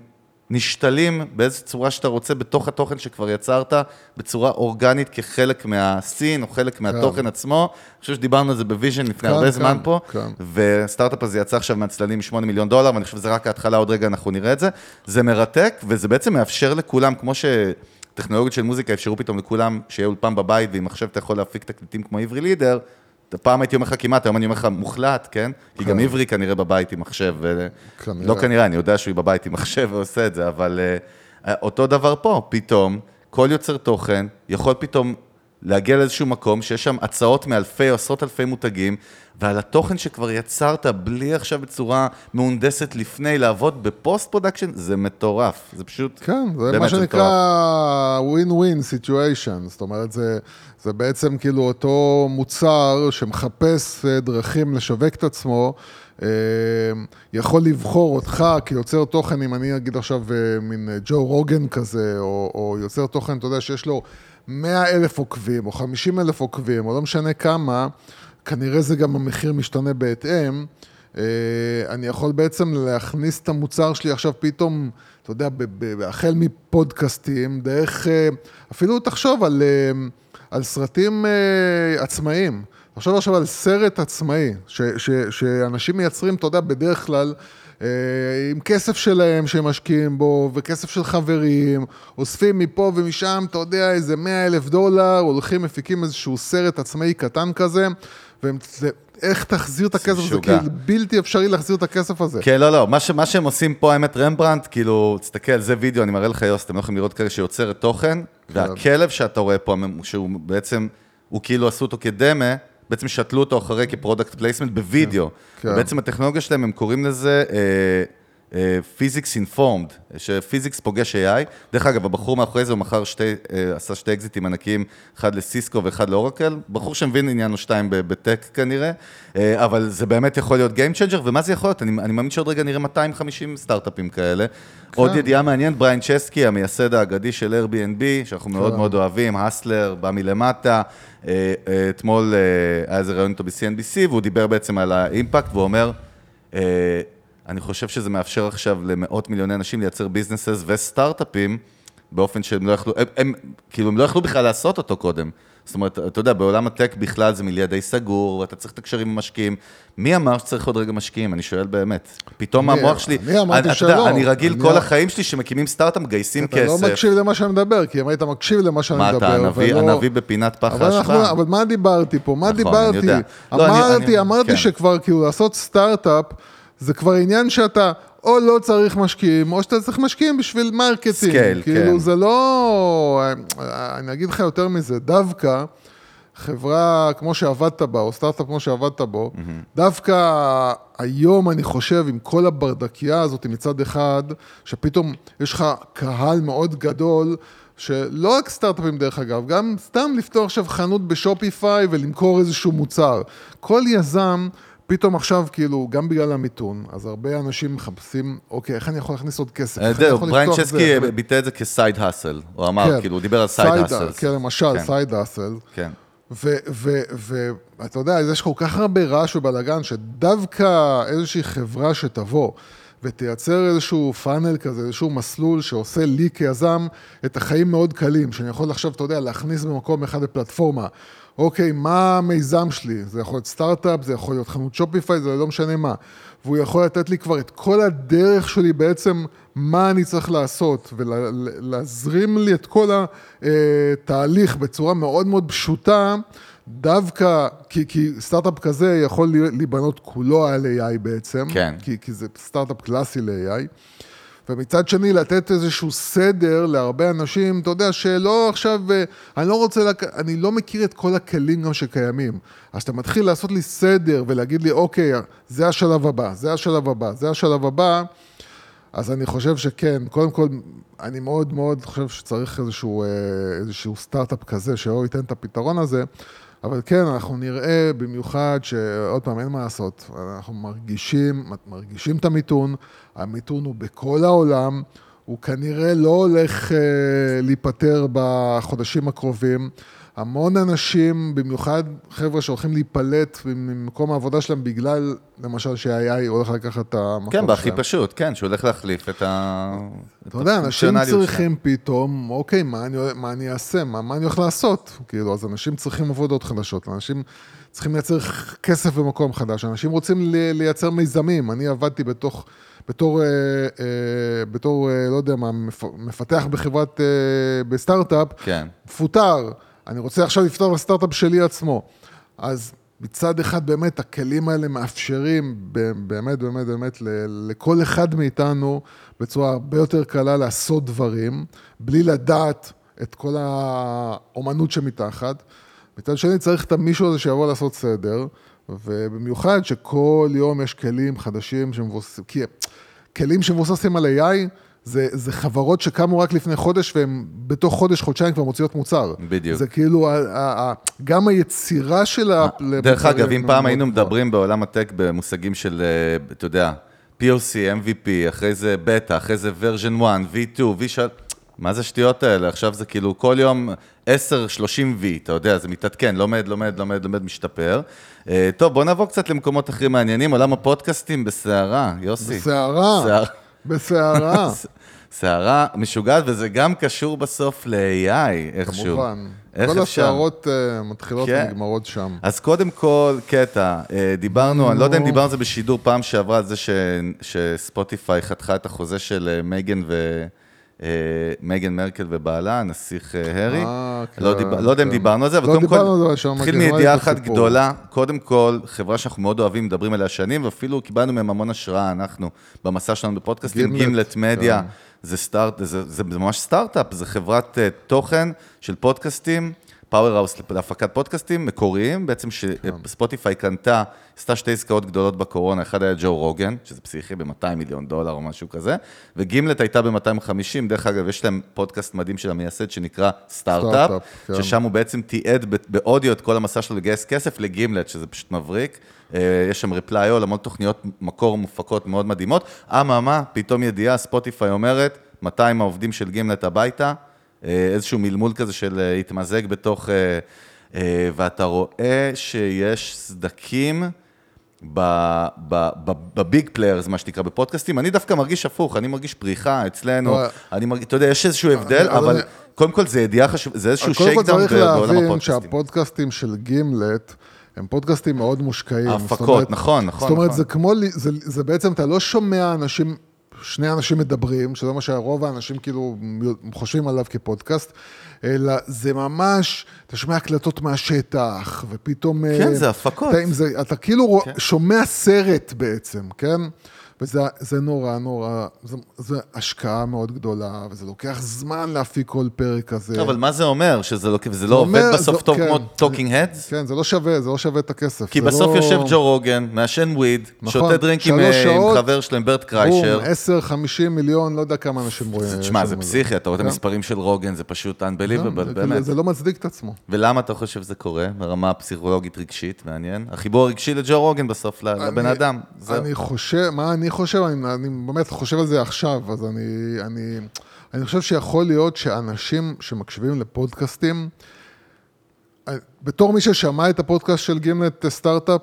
נשתלים באיזו צורה שאתה רוצה בתוך התוכן שכבר יצרת, בצורה אורגנית כחלק מה scene או חלק מהתוכן עצמו. אני חושב שדיברנו על זה ב vision לפני כן, הרבה כן, זמן פה, כן. והסטארט-אפ הזה יצא עכשיו מהצללים 8 מיליון דולר, ואני חושב שזה רק ההתחלה, עוד רגע אנחנו נראה את זה. זה מרתק, וזה בעצם מאפשר לכולם, כמו שטכנולוגיות של מוזיקה אפשרו פתאום לכולם שיהיה אולפן בבית, ועם מחשב אתה יכול להפיק תקליטים כמו עברי לידר, פעם הייתי אומר לך כמעט, היום אני אומר לך מוחלט, כן? כי גם עברי כנראה בבית עם מחשב. כנראה. לא כנראה, אני יודע שהוא בבית עם מחשב ועושה את זה, אבל uh, אותו דבר פה, פתאום, כל יוצר תוכן יכול פתאום להגיע לאיזשהו מקום שיש שם הצעות מאלפי או עשרות אלפי מותגים, ועל התוכן שכבר יצרת, בלי עכשיו בצורה מהונדסת לפני, לעבוד ב post production, זה מטורף, זה פשוט... כן, זה מה שנקרא win-win situation, זאת אומרת, זה, זה בעצם כאילו אותו מוצר שמחפש אה, דרכים לשווק את עצמו, אה, יכול לבחור אותך כיוצר תוכן, אם אני אגיד עכשיו אה, מין ג'ו רוגן כזה, או, או יוצר תוכן, אתה יודע, שיש לו 100 אלף עוקבים, או 50 אלף עוקבים, או לא משנה כמה, כנראה זה גם המחיר משתנה בהתאם. אה, אני יכול בעצם להכניס את המוצר שלי עכשיו פתאום, אתה יודע, החל מפודקאסטים, דרך, אה, אפילו תחשוב על, אה, על סרטים עצמאיים. תחשוב עכשיו על סרט עצמאי, ש, ש, שאנשים מייצרים, אתה יודע, בדרך כלל, עם כסף שלהם שהם משקיעים בו, וכסף של חברים, אוספים מפה ומשם, אתה יודע, איזה 100 אלף דולר, הולכים, מפיקים איזשהו סרט עצמאי קטן כזה, והם, איך תחזיר את הכסף הזה? כאילו, בלתי אפשרי להחזיר את הכסף הזה. כן, לא, לא, מה, ש, מה שהם עושים פה, האמת, רמברנדט, כאילו, תסתכל, זה וידאו, אני מראה לך, יוס, אתם לא יכולים לראות כאלה שיוצרת תוכן, והכלב שאתה רואה פה, שהוא בעצם, הוא כאילו עשו אותו כדמה, בעצם שתלו אותו אחרי כ product placement בווידאו. כן. בעצם הטכנולוגיה שלהם, הם קוראים לזה physics informed, ש physics פוגש AI. דרך אגב, הבחור מאחורי זה, הוא מכר שתי, אה, עשה שתי אקזיטים ענקיים, אחד לסיסקו ואחד לאורקל. בחור שמבין עניין או שתיים בטק כנראה, אה, אבל זה באמת יכול להיות Game Changer, ומה זה יכול להיות? אני, אני מאמין שעוד רגע נראה 250 סטארט-אפים כאלה. עוד ידיעה מעניינת, בריין צ'סקי, המייסד האגדי של Airbnb, שאנחנו מאוד מאוד אוהבים, הסלר, בא מלמטה. אה, אתמול היה איזה ראיון איתו ב-CNBC, והוא דיבר בעצם על האימפקט, והוא אומר, אני חושב שזה מאפשר עכשיו למאות מיליוני אנשים לייצר ביזנסס וסטארט-אפים באופן שהם לא יכלו, הם, הם, כאילו, הם לא יכלו בכלל לעשות אותו קודם. זאת אומרת, אתה יודע, בעולם הטק בכלל זה מיליה די סגור, ואתה צריך את הקשרים עם משקיעים. מי אמר שצריך עוד רגע משקיעים? אני שואל באמת. פתאום אני- המוח שלי... אני אמרתי אתה יודע, שלא. אני רגיל אני- כל החיים שלי שמקימים סטארט-אפ, מגייסים אתה לא כסף. מקשיב למה שאני מדבר, כי אם היית מקשיב למה שאני מה מדבר, אתה, הנביא, ולא- הנביא בפינת פח האשפה? אבל מה דיברתי פה? מה נכון, אני דיברתי? לא, אני- אמרתי, אני- אמרתי כן. שכבר כאילו לעשות סטארט-אפ, זה כבר עניין שאתה או לא צריך משקיעים, או שאתה צריך משקיעים בשביל marketing. Scale, כאילו כן. זה לא... אני אגיד לך יותר מזה, דווקא חברה כמו שעבדת בה, או סטארט-אפ כמו שעבדת בו, דווקא היום אני חושב, עם כל הברדקייה הזאת מצד אחד, שפתאום יש לך קהל מאוד גדול, שלא רק סטארט-אפים דרך אגב, גם סתם לפתוח עכשיו חנות בשופיפיי ולמכור איזשהו מוצר. כל יזם... פתאום עכשיו, כאילו, גם בגלל המיתון, אז הרבה אנשים מחפשים, אוקיי, איך אני יכול להכניס עוד כסף? זהו, יכול בריין צ'סקי זה? ביטא את זה כ side hustle. הוא אמר, כן. כאילו, הוא דיבר על side hustle. כן, למשל, כן. side hustle. כן. ואתה יודע, יש כל כך הרבה רעש ובלאגן, שדווקא איזושהי חברה שתבוא ותייצר איזשהו funnel כזה, איזשהו מסלול שעושה לי כיזם את החיים מאוד קלים, שאני יכול עכשיו, אתה יודע, להכניס במקום אחד בפלטפורמה. אוקיי, מה המיזם שלי? זה יכול להיות סטארט-אפ, זה יכול להיות חנות שופיפיי, זה לא משנה מה. והוא יכול לתת לי כבר את כל הדרך שלי בעצם, מה אני צריך לעשות, ולהזרים לי את כל התהליך בצורה מאוד מאוד פשוטה, דווקא, כי, כי סטארט-אפ כזה יכול להיבנות כולו על AI בעצם, כן. כי, כי זה סטארט-אפ קלאסי ל-AI. ומצד שני, לתת איזשהו סדר להרבה אנשים, אתה יודע, שלא עכשיו, אה, אני לא רוצה, לק... אני לא מכיר את כל הכלים גם שקיימים. אז אתה מתחיל לעשות לי סדר ולהגיד לי, אוקיי, זה השלב הבא, זה השלב הבא, זה השלב הבא, אז אני חושב שכן, קודם כל, אני מאוד מאוד חושב שצריך איזשהו, אה, איזשהו סטארט-אפ כזה, שלא ייתן את הפתרון הזה. אבל כן, אנחנו נראה במיוחד שעוד פעם, אין מה לעשות, אנחנו מרגישים, מרגישים את המיתון, המיתון הוא בכל העולם, הוא כנראה לא הולך אה, להיפטר בחודשים הקרובים. המון אנשים, במיוחד חבר'ה שהולכים להיפלט ממקום העבודה שלהם בגלל, למשל, שה-AI הולך לקחת את המקום שלהם. כן, בהכי פשוט, כן, שהוא הולך להחליף את ה... אתה יודע, אנשים צריכים פתאום, אוקיי, מה אני, מה אני אעשה? מה, מה אני הולך לעשות? כאילו, אז אנשים צריכים עבודות חדשות, אנשים צריכים לייצר כסף במקום חדש, אנשים רוצים לי- לייצר מיזמים. אני עבדתי בתוך, בתור, אה, אה, בתור, אה, לא יודע מה, מפ- מפתח בחברת, בסטארט-אפ, כן. מפוטר, אני רוצה עכשיו לפתור לסטארט-אפ שלי עצמו. אז מצד אחד באמת הכלים האלה מאפשרים באמת, באמת, באמת לכל אחד מאיתנו בצורה הרבה יותר קלה לעשות דברים, בלי לדעת את כל האומנות שמתחת. מצד שני צריך את המישהו הזה שיבוא לעשות סדר, ובמיוחד שכל יום יש כלים חדשים שמבוססים, כי כלים שמבוססים על AI, זה, זה חברות שקמו רק לפני חודש, והן בתוך חודש, חודשיים כבר מוציאות מוצר. בדיוק. זה כאילו, ה, ה, ה, גם היצירה של ה... דרך למוצרים אגב, אם פעם היינו. מדברים בעולם הטק במושגים של, אה, אתה יודע, POC, MVP, אחרי זה בטא, אחרי זה version 1, V2, V3, מה זה השטויות האלה? עכשיו זה כאילו כל יום 10, 30 V, אתה יודע, זה מתעדכן, לומד, לומד, לומד, לומד, משתפר. אה, טוב, בוא נעבור קצת למקומות אחרים מעניינים, עולם הפודקאסטים בסערה, יוסי. בסערה. בסערה, <laughs> סערה משוגעת, וזה גם קשור בסוף ל-AI, איכשהו. כמובן. איך כל אפשר? הסערות אה, מתחילות כן. ונגמרות שם. אז קודם כל, קטע, אה, דיברנו, אני לא יודע אם דיברנו על זה בשידור פעם שעברה, על זה ש- שספוטיפיי חתכה את החוזה של אה, מייגן ו... אה, מייגן מרקל ובעלה, הנסיך אה, הארי. אה, לא, כן. לא יודע אם כן. דיברנו על זה, אבל לא קודם כל, מגן מידיעה אחת. גדולה. קודם כל, חברה שאנחנו מאוד אוהבים, מדברים עליה שנים, ואפילו קיבלנו מהם המון השראה, אנחנו, במסע שלנו בפודקאסטים, גימלט, מדיה. כן. זה ממש סטארט-אפ, זה חברת תוכן של פודקאסטים, powerhouse להפקת פודקאסטים מקוריים, בעצם שספוטיפיי קנתה, עשתה שתי עסקאות גדולות בקורונה, אחד היה ג'ו רוגן, שזה פסיכי ב-200 מיליון דולר או משהו כזה, וגימלט הייתה ב-250, דרך אגב, יש להם פודקאסט מדהים של המייסד שנקרא סטארט-אפ, כן. ששם הוא בעצם תיעד באודיו את כל המסע שלו לגייס כסף לגימלט, שזה פשוט מבריק. אה, יש שם reply all, המון תוכניות מקור מופקות מאוד מדהימות. אממה, פתאום ידיעה, ספוטיפיי אומרת, 200 העובדים של Gimlet הביתה, איזשהו מלמול כזה של אה, התמזג בתוך... אה, אה, ואתה רואה שיש סדקים בביג players, מה שנקרא, בפודקאסטים. אני דווקא מרגיש הפוך, אני מרגיש פריחה אצלנו, לא. אני מרגיש, אתה יודע, יש איזשהו הבדל, אבל קודם כל זה ידיעה חשובה, זה איזשהו קודם כל shakedown צריך בעולם להבין הפודקאסטים. שהפודקאסטים של גימלט הם פודקאסטים מאוד מושקעים. ההפקות, זאת אומרת- נכון, נכון, זאת אומרת, נכון. זה כמו, זה, זה בעצם, אתה לא שומע אנשים, שני אנשים מדברים, שזה מה שרוב האנשים כאילו חושבים עליו כפודקאסט, אלא זה ממש, אתה שומע הקלטות מהשטח, ופתאום... כן, אה, זה הפקות. אתה, זה, אתה כאילו כן. שומע סרט בעצם, כן? וזה זה נורא נורא, זה, זה השקעה מאוד גדולה, וזה לוקח זמן להפיק כל פרק כזה. אבל מה זה אומר? שזה לא, וזה לא עובד אומר- בסוף זה- טוב כן. כמו talking הדס? כן, זה לא שווה, זה לא שווה את הכסף. כי זה בסוף לא... יושב ג'ו רוגן, מעשן weed, נכון, שותה דרינק עם אה, עם שעות, חבר שלו, עם ברט בום, קריישר. 10, 50 מיליון, לא יודע כמה אנשים רואים. תשמע, זה פסיכי, אתה רואה את כן. המספרים של רוגן, זה פשוט unbelievable, זה- באמת. זה לא מצדיק את עצמו. ולמה אתה חושב שזה קורה? ברמה הפסיכולוגית רגשית, מעניין. החיבור הרגשי לג'ו רוגן בסוף, לבן אדם. אני חושב, מה אני חושב? אני, אני באמת חושב על זה עכשיו, אז אני, אני, אני חושב שיכול להיות שאנשים שמקשיבים לפודקאסטים, אה, בתור מי ששמע את הפודקאסט של גימנט סטארט-אפ,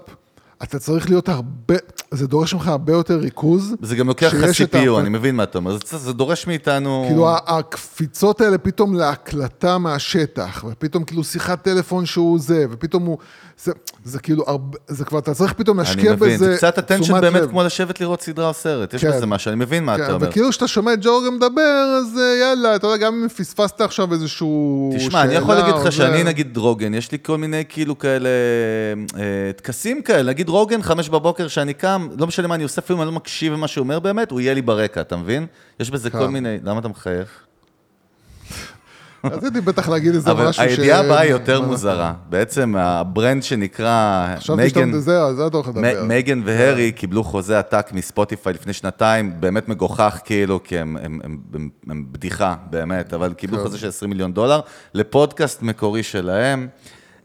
אתה צריך להיות הרבה, זה דורש ממך הרבה יותר ריכוז. זה גם לוקח לך CPU, אני מבין מה אתה אומר. זה- זה דורש מאיתנו... כאילו הקפיצות האלה פתאום להקלטה מהשטח, ופתאום כאילו שיחת טלפון שהוא זה, ופתאום הוא, זה, זה כאילו הרבה, זה כבר, אתה צריך פתאום אני להשקיע מבין, בזה זה קצת תשומת באמת לב. כמו לשבת לראות סדרה או סרט. יש כן. בזה משהו, אני מבין מה כן, אתה אומר. וכאילו כשאתה שומע את ג'ו רוגן מדבר, אז אה, יאללה, אתה יודע, גם אם פספסת עכשיו איזשהו תשמע, אני יכול שאלה להגיד לך זה- שאני נגיד רוגן, יש לי כל מיני כאילו כאלה אה, טקסים כאלה, נגיד רוגן, חמש בבוקר שאני קם, לא משנה מה אני עושה, אפילו אם אני לא מקשיב למה שהוא אומר באמת, הוא יהיה לי ברקע, אתה מבין? יש בזה כל כן. מיני, למה אתה מחייך? רציתי בטח להגיד איזה אבל משהו ש... הידיעה הבאה היא יותר מוזרה. בעצם ה brand שנקרא חשבתי שאתה. מדבר, על זה אתה הולך לדבר. מייגן והרי קיבלו חוזה עתק מספוטיפיי לפני שנתיים, באמת מגוחך כאילו, כי הם בדיחה, באמת, אבל קיבלו כן. חוזה של 20 מיליון דולר לפודקאסט מקורי שלהם.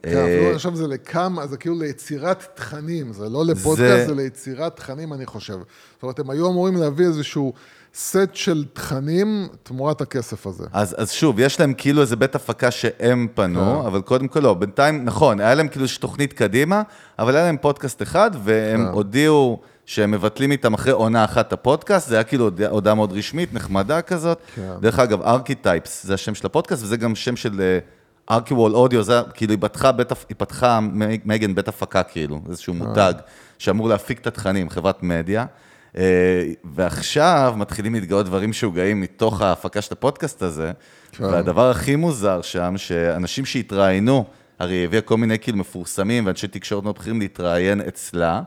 כן, אה, אפילו עכשיו זה לכמה, זה כאילו ליצירת תכנים, זה לא לפודקאסט, זה- זה ליצירת תכנים, אני חושב. זאת אומרת, הם היו אמורים להביא איזשהו סט של תכנים תמורת הכסף הזה. אז, אז שוב, יש להם כאילו איזה בית הפקה שהם פנו, כן. אבל קודם כל לא. בינתיים, נכון, היה להם כאילו תוכנית קדימה, אבל היה להם פודקאסט אחד, והם כן. הודיעו שהם מבטלים איתם אחרי עונה אחת את הפודקאסט, זה היה כאילו הודעה- הודעה מאוד רשמית, נחמדה כזאת. כן. דרך אגב, ארכיטייפס, זה השם של הפודקאסט, וזה גם שם של ארכי וול אודיו, זה כאילו היא פתחה, בית, היא פתחה מ- מייגן בית הפקה כאילו, איזשהו מותג שאמור להפיק את התכנים, חברת מדיה. אה, ועכשיו מתחילים להתגאות דברים משוגעים מתוך ההפקה של הפודקאסט הזה, כן. והדבר הכי מוזר שם, שאנשים שהתראיינו, הרי היא הביאה כל מיני כאילו מפורסמים ואנשי תקשורת מאוד בכירים להתראיין אצלה,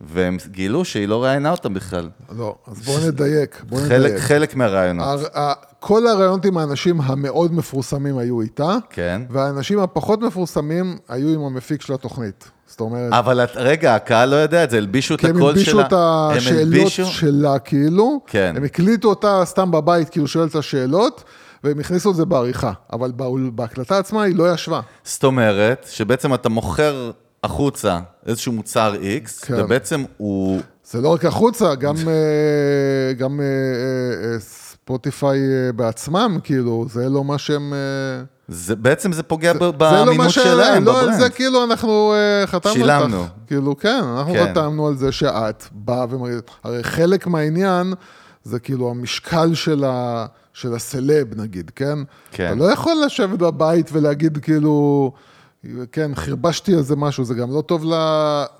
והם גילו שהיא לא ראיינה אותם בכלל. לא, אז בואו נדייק, בואו חלק, נדייק. חלק מהרעיונות. הר- ה- כל הרעיונות עם האנשים המאוד מפורסמים היו איתה, כן. והאנשים הפחות מפורסמים היו עם המפיק של התוכנית. זאת אומרת, אבל את- רגע, הקהל לא יודע את זה, הלבישו את כי הם הקול הלבישו שלה. את השאלות הלבישו? שלה, כאילו, כן. הם הקליטו אותה סתם בבית, כאילו שואלת את השאלות, והם הכניסו את זה בעריכה, אבל בהקלטה עצמה היא לא ישבה. זאת אומרת, שבעצם אתה מוכר החוצה איזשהו מוצר X, כן. ובעצם הוא... זה לא רק החוצה, גם, אה, גם אה, אה, אה, ספוטיפיי בעצמם, כאילו, זה לא מה שהם... זה, בעצם זה פוגע ב- זה לא מה באמינות. שלהם, לא, בברנד. זה כאילו אנחנו אה, חתמנו שילמנו. אותך. כאילו, כן, אנחנו כן. חתמנו על זה שאת באה ומרגישה... הרי חלק מהעניין זה כאילו המשקל של, ה... של הסלב, נגיד, כן? כן. אתה לא יכול לשבת בבית ולהגיד כאילו... כן, חרבשתי על זה משהו, זה גם לא טוב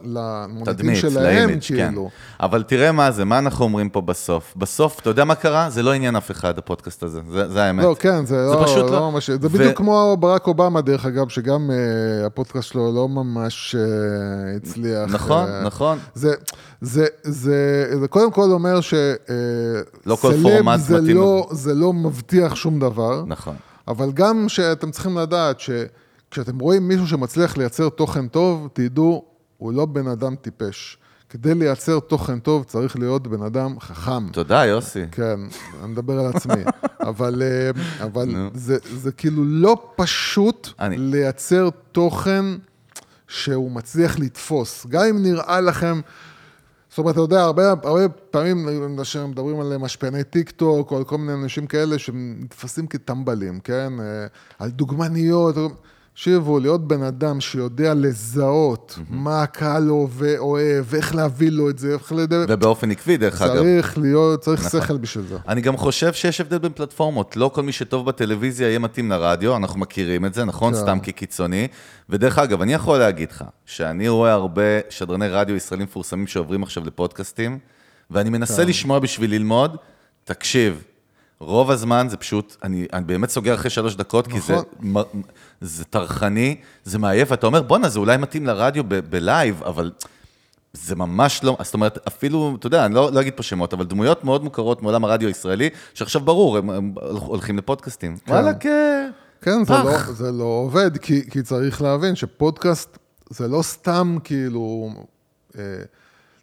למוניטין תדמית, שלהם, לאימג', כן. כאילו. אבל תראה מה זה, מה אנחנו אומרים פה בסוף. בסוף, אתה יודע מה קרה? זה לא עניין אף אחד, הפודקאסט הזה, זה, זה האמת. לא, כן, זה, לא, פשוט לא, לא. ממש... זה ו- בדיוק כמו ברק אובמה, דרך אגב, שגם uh, הפודקאסט שלו לא ממש uh, הצליח. נכון, אה, נכון. זה, זה, זה, זה קודם כל אומר ש... אה, לא כל פורמט זה מתאים. לא, זה לא מבטיח שום דבר, נכון. אבל גם שאתם צריכים לדעת שכשאתם רואים מישהו שמצליח לייצר תוכן טוב, תדעו, הוא לא בן אדם טיפש. כדי לייצר תוכן טוב צריך להיות בן אדם חכם. תודה, יוסי. כן, אני מדבר על עצמי. <laughs> אבל, אה, אבל זה, זה כאילו לא פשוט אני- לייצר תוכן שהוא מצליח לתפוס. גם אם נראה לכם... זאת אומרת, אתה יודע, הרבה, הרבה פעמים מדברים על משפיעני טיק טוק, או על כל מיני אנשים כאלה שנתפסים כטמבלים, כן? אה, על דוגמניות, תקשיבו, להיות בן אדם שיודע לזהות מה הקהל אוהב, אוהב, איך להביא לו את זה, איך לדבר, ובאופן עקבי, דרך אגב. צריך להיות, צריך נכון. שכל בשביל זה. אני גם חושב שיש הבדל בין פלטפורמות. לא כל מי שטוב בטלוויזיה יהיה מתאים לרדיו, אנחנו מכירים את זה, נכון? כן. סתם כקיצוני. ודרך אגב, אני יכול להגיד לך, שאני רואה הרבה שדרני רדיו ישראלים מפורסמים שעוברים עכשיו לפודקאסטים, ואני מנסה כן. לשמוע בשביל ללמוד, תקשיב, רוב הזמן זה פשוט, אני, אני באמת סוגר אחרי שלוש דקות, כי זה, נכון. זה טרחני, זה מעייף, ואתה אומר, בואנה, זה אולי מתאים לרדיו ב- בלייב, אבל זה ממש לא, זאת אומרת, אפילו, אתה יודע, אני לא, לא אגיד פה שמות, אבל דמויות מאוד מוכרות מעולם הרדיו הישראלי, שעכשיו ברור, הם, הם הולכים לפודקאסטים. וואלה, כן. כן, זה פח. לא, זה לא עובד, כי, כי צריך להבין שפודקאסט זה לא סתם כאילו, אה,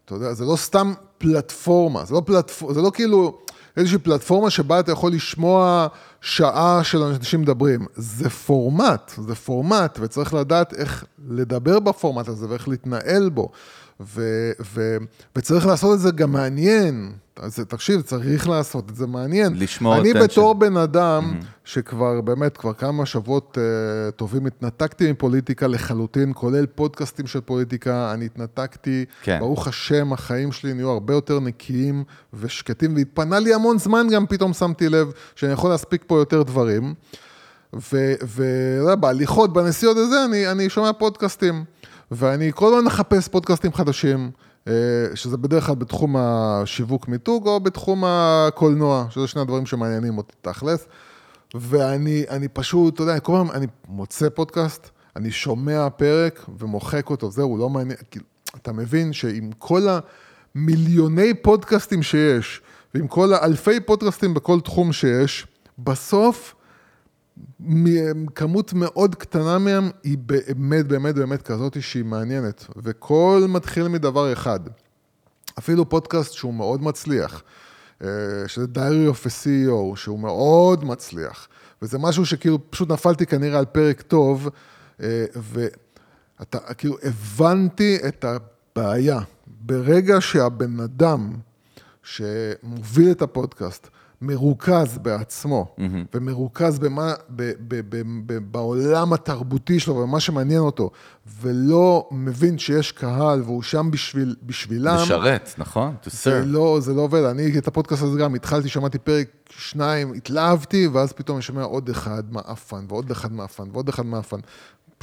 אתה יודע, זה לא סתם פלטפורמה, זה לא, פלטפור, זה לא כאילו איזושהי פלטפורמה שבה אתה יכול לשמוע שעה של אנשים מדברים. זה פורמט, זה פורמט, וצריך לדעת איך לדבר בפורמט הזה ואיך להתנהל בו. ו, ו, וצריך לעשות את זה גם מעניין. אז תקשיב, צריך לעשות את זה מעניין. לשמור אני attention. בתור בן אדם שכבר, באמת, כבר כמה שבועות uh, טובים התנתקתי מפוליטיקה לחלוטין, כולל פודקאסטים של פוליטיקה, אני התנתקתי, כן. ברוך השם, החיים שלי נהיו הרבה יותר נקיים ושקטים, והתפנה לי המון זמן גם, פתאום שמתי לב שאני יכול להספיק פה יותר דברים. ובהליכות, בנסיעות וזה, אני, אני שומע פודקאסטים. ואני כל הזמן מחפש פודקאסטים חדשים, אה, שזה בדרך כלל בתחום השיווק מיתוג או בתחום הקולנוע, שזה שני הדברים שמעניינים אותי תכלס. ואני אני פשוט, אתה יודע, כל פעם אני מוצא פודקאסט, אני שומע פרק ומוחק אותו, זהו, לא מעניין, כאילו, אתה מבין שעם כל המיליוני פודקאסטים שיש, ועם כל האלפי פודקאסטים בכל תחום שיש, בסוף כמות מאוד קטנה מהם היא באמת, באמת, באמת כזאת שהיא מעניינת. וכל מתחיל מדבר אחד. אפילו פודקאסט שהוא מאוד מצליח, אה, שזה Diary of a CEO, שהוא מאוד מצליח, וזה משהו שכאילו פשוט נפלתי כנראה על פרק טוב, אה, ואתה, כאילו, הבנתי את הבעיה. ברגע שהבן אדם שמוביל את הפודקאסט, מרוכז בעצמו, mm-hmm. ומרוכז במה, ב, ב, ב, ב, בעולם התרבותי שלו ובמה שמעניין אותו, ולא מבין שיש קהל והוא שם בשביל, בשבילם, לשרת, נכון? To זה serve. לא, זה לא עובד. אני את הפודקאסט הזה גם התחלתי, שמעתי פרק שניים, התלהבתי, ואז פתאום אני שומע עוד אחד מעפן, ועוד אחד מעפן, ועוד אחד מעפן.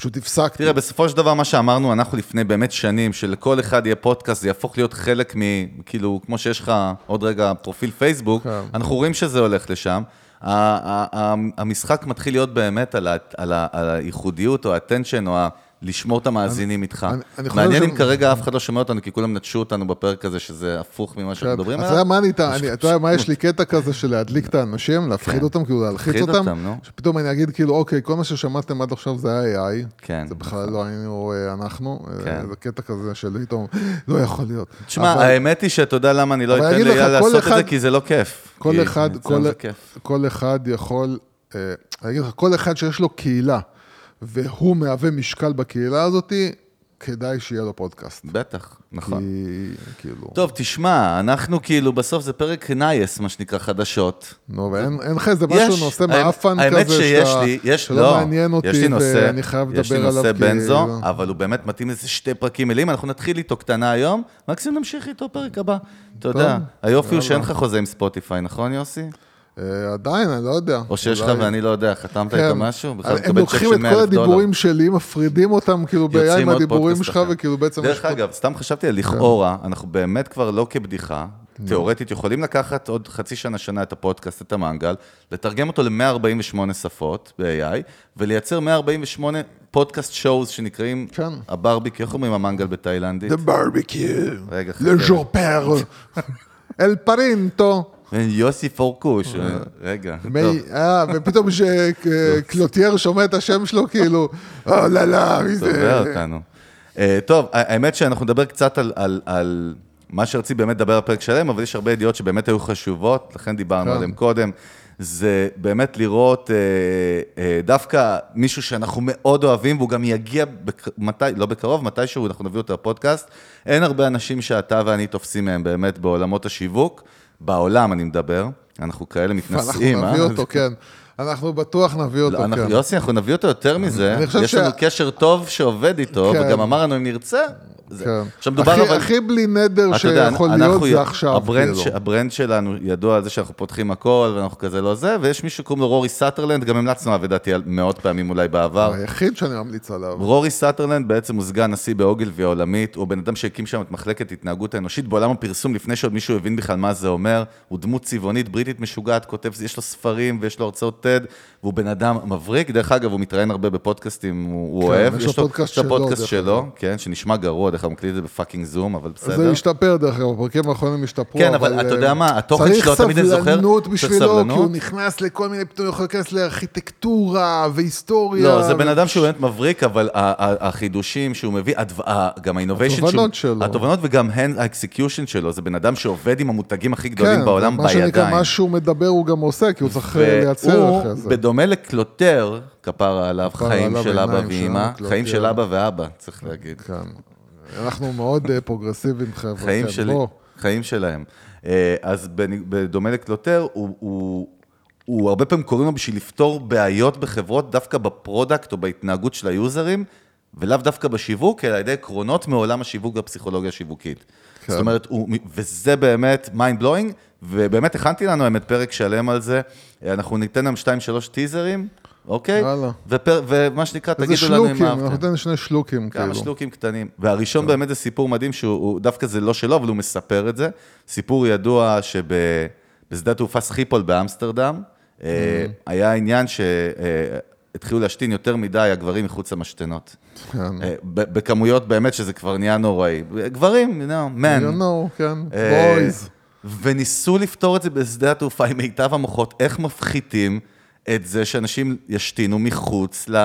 פשוט הפסקתי. תראה, בסופו של דבר, מה שאמרנו, אנחנו לפני באמת שנים, שלכל אחד יהיה פודקאסט, זה יהפוך להיות חלק מ... כאילו, כמו שיש לך עוד רגע פרופיל פייסבוק, כן. אנחנו רואים שזה הולך לשם. המשחק מתחיל להיות באמת על, ה- על, ה- על הייחודיות או ה-attention או ה... לשמור את המאזינים איתך. מעניין אם כרגע אף אחד לא שומע אותנו, כי כולם נטשו אותנו בפרק הזה, שזה הפוך ממה שאנחנו כן. מדברים אז אתה יודע עליו. מה אני, אני- אתה יודע מה יש לי <laughs> קטע כזה של להדליק את האנשים, להפחיד כן. אותם, כאילו להלחיץ אותם. שפתאום אני אגיד כאילו, אוקיי, כל מה ששמעתם עד עכשיו זה היה AI, כן, זה בכלל לא היינו אה, אנחנו, אה, כן. זה קטע כזה של פתאום, לא יכול להיות. תשמע, האמת היא שאתה יודע למה אני לא אתן לאייל לעשות את זה, כי זה לא כיף. כל כי אחד, אצלם כל, זה כיף. כל אחד יכול, אה, אני אגיד לך, כל אחד שיש לו קהילה, והוא מהווה משקל בקהילה הזאתי, כדאי שיהיה לו פודקאסט. בטח, נכון. כי, כאילו, טוב, תשמע, אנחנו כאילו, בסוף זה פרק nice, מה שנקרא, חדשות. נו, ואין אין לך איזה משהו, נושא האמת- מעפן האמת כזה, שיש לי, יש, לא, מעניין אותי, יש לי נושא, ואני חייב לדבר עליו. יש לי נושא בנזו, אבל הוא באמת מתאים לזה שתי פרקים מלאים, אנחנו נתחיל איתו קטנה היום, מקסימום נמשיך איתו פרק הבא. אתה יודע, היופי הוא. שאין לך חוזה עם ספוטיפיי, נכון יוסי? אה, עדיין, אני לא יודע. או שיש לך ואני לא יודע, חתמת כן. איתו משהו? בכלל הם לוקחים את 100 כל. הדיבורים שלי, מפרידים אותם כאילו עוד מהדיבורים פודקאסט שלך. וכאילו בעצם... דרך אגב, סתם חשבתי על לכאורה, אנחנו באמת כבר לא כבדיחה, תיאורטית יכולים לקחת עוד חצי שנה, שנה את הפודקאסט, את המנגל, לתרגם אותו ל-148 שפות ב-AI, ולייצר 148 פודקאסט שואוז שנקראים כן. איך אומרים המנגל בתאילנדית? The barbecue, le jour אל פרינטו. <laughs> יוסי פורקוש, רגע, מי- טוב. אה, ופתאום <laughs> שקלוטייר שומע את השם שלו, כאילו, אה, לא, לא, מי זה? אותנו. אה, טוב, האמת שאנחנו נדבר קצת על, על, על מה שרציתי באמת לדבר בפרק שלם, אבל יש הרבה ידיעות שבאמת היו חשובות, לכן דיברנו כן. עליהן קודם. זה באמת לראות אה, אה, דווקא מישהו שאנחנו מאוד אוהבים, והוא גם יגיע, בק... מתי, לא בקרוב, מתישהו אנחנו נביא אותו לפודקאסט. אין הרבה אנשים שאתה ואני תופסים מהם באמת בעולמות השיווק, בעולם אני מדבר, אנחנו כאלה מתנשאים, אנחנו נביא אה? אותו, כן. אנחנו בטוח נביא אותו, לא, אנחנו- כן. יוסי, אנחנו נביא אותו יותר מזה. יש לנו קשר טוב שעובד איתו, כן. וגם אמר לנו אם נרצה. כן. עכשיו מדובר אבל... הכי בלי נדר שיכול אנחנו- להיות זה עכשיו, ה brand, כאילו. ה brand שלנו ידוע על זה שאנחנו פותחים הכל, ואנחנו כזה לא זה, ויש מישהו שקוראים לו רורי סאטרלנד, גם המלצנו עליו, לדעתי, מאות פעמים אולי בעבר. היחיד שאני ממליץ עליו. רורי סאטרלנד בעצם הוא סגן נשיא באוגילבי העולמית, הוא בן אדם שהקים שם את מחלקת התנהגות האנושית בעולם הפרסום, לפני שעוד מישהו הבין בכלל מה זה אומר. הוא דמות צבעונית, בריטית משוגעת, כותב, יש לו ספרים ויש לו הרצאות TED, והוא בן אדם מבריק. דרך אגב, הוא מתראיין הרבה בפודקאסטים, הוא, כן, אוהב. יש לו פודקאסט יש לו שלו, פודקאסט דרך שלו, כן, שנשמע גרוע, דרך אגב, מקליט את זה ב fucking זום, אבל בסדר. זה השתפר דרך אגב, הפרקים האחרונים השתפרו, כן, אבל אתה יודע מה, התוכן שלו, תמיד אני זוכר, צריך סבלנות בשבילו, כי. הוא נכנס לכל מיני, פתאום יכול להיכנס לארכיטקטורה והיסטוריה. לא, זה בן אדם שהוא באמת מבריק, אבל החידושים שהוא מביא, גם ה innovation התובנות שלו. התובנות וגם הן ה execution שלו, זה בן אדם שעובד עם המותגים הכי גדולים בעולם מה שנקרא, בידיים. מה שהוא מדבר הוא גם עושה, כי הוא צריך אה, לייצר אחרי והוא, זה. בדומה לקלוטר, כפרה עליו, כפרה חיים עליו, של אבא ואימא, חיים של. אבא ואבא, צריך להגיד. כן. אנחנו מאוד אה, פרוגרסיביים, חבר'ה. חיים כן, שלי. חיים שלהם. אה, אז בדומה לקלוטר, הוא, הוא, הוא הרבה פעמים קוראים לו בשביל לפתור בעיות בחברות, דווקא ב product או בהתנהגות של היוזרים, ולאו דווקא בשיווק, אלא על ידי עקרונות מעולם השיווק והפסיכולוגיה השיווקית. כן. זאת אומרת, הוא, וזה באמת mind blowing, ובאמת הכנתי לנו האמת פרק שלם על זה. אנחנו ניתן להם 2-3 טיזרים, אוקיי? יאללה. ופר, ומה שנקרא, איזה תגידו לנו אם שלוקים, אהבתם. אנחנו ניתן שני שלוקים, כמה כאילו. שלוקים קטנים. והראשון באמת זה סיפור מדהים, שהוא הוא- דווקא זה לא שלו, אבל הוא מספר את זה. סיפור ידוע שבשדה התעופה סחיפול באמסטרדם, אה, היה עניין שהתחילו להשתין יותר מדי הגברים מחוץ למשתנות. כן. אה, בכמויות באמת שזה כבר נהיה נוראי. גברים, you know, men. You know, כן. אה, בויז. וניסו לפתור את זה בשדה התעופה עם מיטב המוחות, איך מפחיתים את זה שאנשים ישתינו מחוץ ל...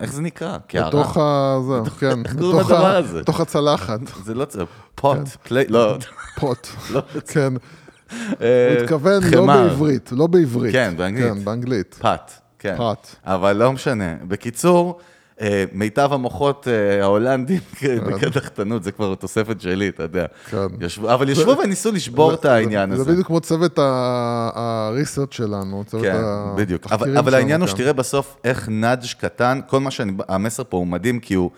איך זה נקרא? קערה? בתוך ה... זה, כן. איך קוראים לדבר הזה? בתוך הצלחת. זה לא צריך, פוט, פליי, לא, פוט. <laughs> לא. כן. אה, הוא התכוון לא. בעברית, לא בעברית. כן, באנגלית. כן, באנגלית. פת, כן. פת. אבל לא משנה. בקיצור, מיטב המוחות אה, ההולנדים <laughs> בקדחתנות, זה כבר תוספת שלי, אתה יודע. כן. אבל ישבו וניסו לשבור את זה- העניין זה הזה. בדיוק כמו צוות ה- הריסרצ' שלנו, צוות כן, בדיוק. התחקירים אבל, אבל שלנו, העניין הוא כן. שתראה בסוף איך נאג' קטן, כל מה שאני, המסר פה הוא מדהים, כי הוא,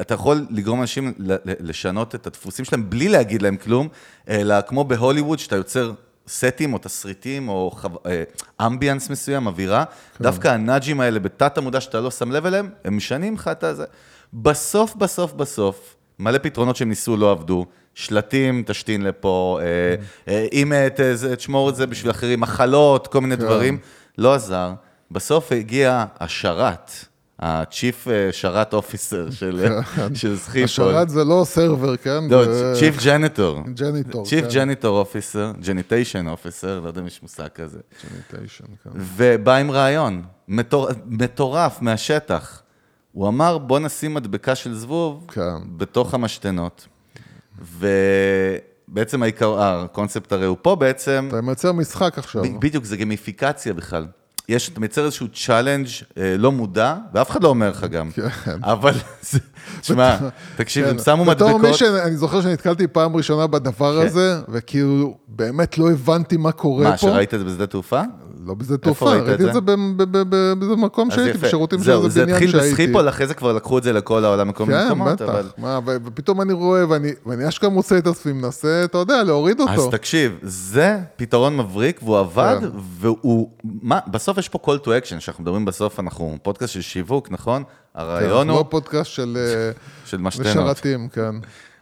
אתה יכול לגרום אנשים לשנות את הדפוסים שלהם בלי להגיד להם כלום, אלא כמו בהוליווד, שאתה יוצר סטים או תסריטים או חו... אה, אמביאנס מסוים, אווירה, כן. דווקא הנאג'ים האלה בתת המודע שאתה לא שם לב אליהם, הם משנים לך את הזה. בסוף, בסוף, בסוף, מלא פתרונות שהם ניסו לא עבדו. שלטים, תשתין לפה, אה, אה, אם אה, תשמור את זה בשביל אחרים, מחלות, כל מיני כן. דברים. לא עזר. בסוף הגיע השרת, ה-Chief אה, שרת officer של <laughs> סחיפול. השרת זה לא server, כן? לא, Chief Janitor. Janitor. Chief Janitor Officer, Janitation Officer, לא יודע אם יש מושג כזה. Janitation, כן. ובא עם רעיון, מטור, מטורף מהשטח. הוא אמר, בוא נשים מדבקה של זבוב כן. בתוך המשתנות. ובעצם העיקר, הקונספט הרי הוא פה בעצם, אתה מייצר משחק עכשיו. בדיוק, זה גיימיפיקציה בכלל. יש, אתה מייצר איזשהו challenge אה, לא מודע, ואף אחד לא אומר לך גם. כן. אבל, זה- תשמע, תקשיב, הם שמו בתור מדבקות. מי שאני זוכר שנתקלתי פעם ראשונה בדבר כן. הזה, וכאילו, באמת לא הבנתי מה קורה פה. מה, שראית את זה בשדה תעופה? לא בשדה תעופה, ראיתי זה? את זה ב- ב- ב- ב- באיזה מקום אז שהייתי. בשירותים של איזה זה בניין התחיל שהייתי. בסחיפול, אחרי זה כבר לקחו את זה לכל העולם, מכל מיני כן, מקומות, בטח. אבל... מה, ו- ופתאום אני רואה, ואני אשכרה מוצא את עצמי, מנסה, אתה יודע, להוריד אז אותו. תקשיב, זה פתרון מבריק, והוא עבד, כן. והוא... מה, בסוף יש פה call to action, שאנחנו מדברים בסוף, אנחנו פודקאסט של שיווק, נכון? הרעיון כן, הוא לא פודקאסט של אה, של משתנות. משרתים, כן.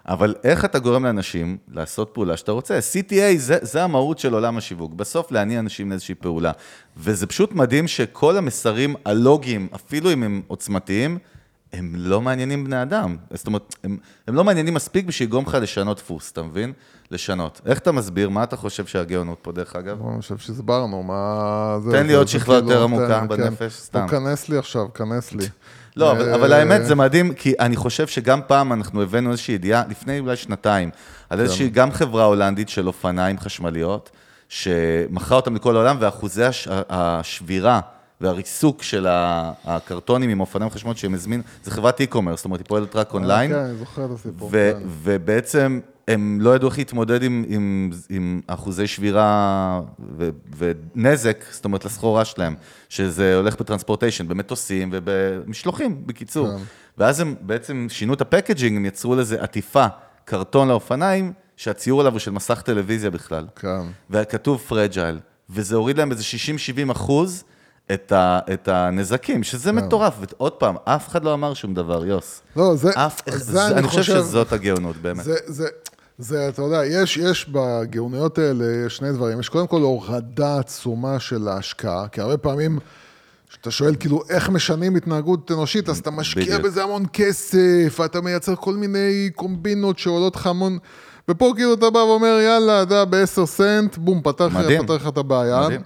אבל איך אתה גורם לאנשים לעשות פעולה שאתה רוצה? CTA זה, זה המהות של עולם השיווק, בסוף להניע אנשים לאיזושהי פעולה. וזה פשוט מדהים שכל המסרים הלוגיים, אפילו אם הם עוצמתיים, הם לא מעניינים בני אדם. זאת אומרת, הם, הם לא מעניינים מספיק בשביל לגרום לך לשנות דפוס, אתה מבין? לשנות. איך אתה מסביר? מה אתה חושב שהגאונות פה, דרך אגב? אני חושב שהסברנו, מה... תן לי עוד שכבה כאילו, יותר תן- עמוקה כן. בנפש, סתם. נו, כנס לי עכשיו, כנס לי. לא, אבל, אה, אבל האמת זה מדהים, כי אני חושב שגם פעם אנחנו הבאנו איזושהי ידיעה, לפני אולי שנתיים, על איזושהי גם חברה הולנדית של אופניים חשמליות, שמכרה אותם לכל העולם, ואחוזי הש, השבירה והריסוק של הקרטונים עם אופניים חשמליות שהם הזמין, זה חברת e-commerce, זאת אומרת, היא פועלת רק אונליין, כן, אני זוכר את הסיפור. כן. ובעצם הם לא ידעו איך להתמודד עם, עם, עם אחוזי שבירה ו, ונזק, זאת אומרת, לסחורה שלהם, שזה הולך ב transportation, במטוסים ובמשלוחים, בקיצור. כן. ואז הם בעצם שינו את ה packaging, הם יצרו לזה עטיפה, קרטון לאופניים, שהציור עליו הוא של מסך טלוויזיה בכלל. כן. וכתוב fragile, וזה הוריד להם איזה 60-70 אחוז את, ה, את הנזקים, שזה. מטורף. ועוד פעם, אף אחד לא אמר שום דבר, יוס. לא, זה, אף, זה זה, אני חושב שזאת הגאונות, באמת. זה, זה, זה, אתה יודע, יש, יש בגאוניות האלה שני דברים. יש קודם כל הורדה עצומה של ההשקעה, כי הרבה פעמים, כשאתה שואל כאילו איך משנים התנהגות אנושית, אז אתה משקיע בדיוק. בזה המון כסף, ואתה מייצר כל מיני קומבינות שעולות לך המון... ופה כאילו אתה בא ואומר, יאללה, אתה ב-10 סנט, בום. פתר לך את הבעיה. מדהים.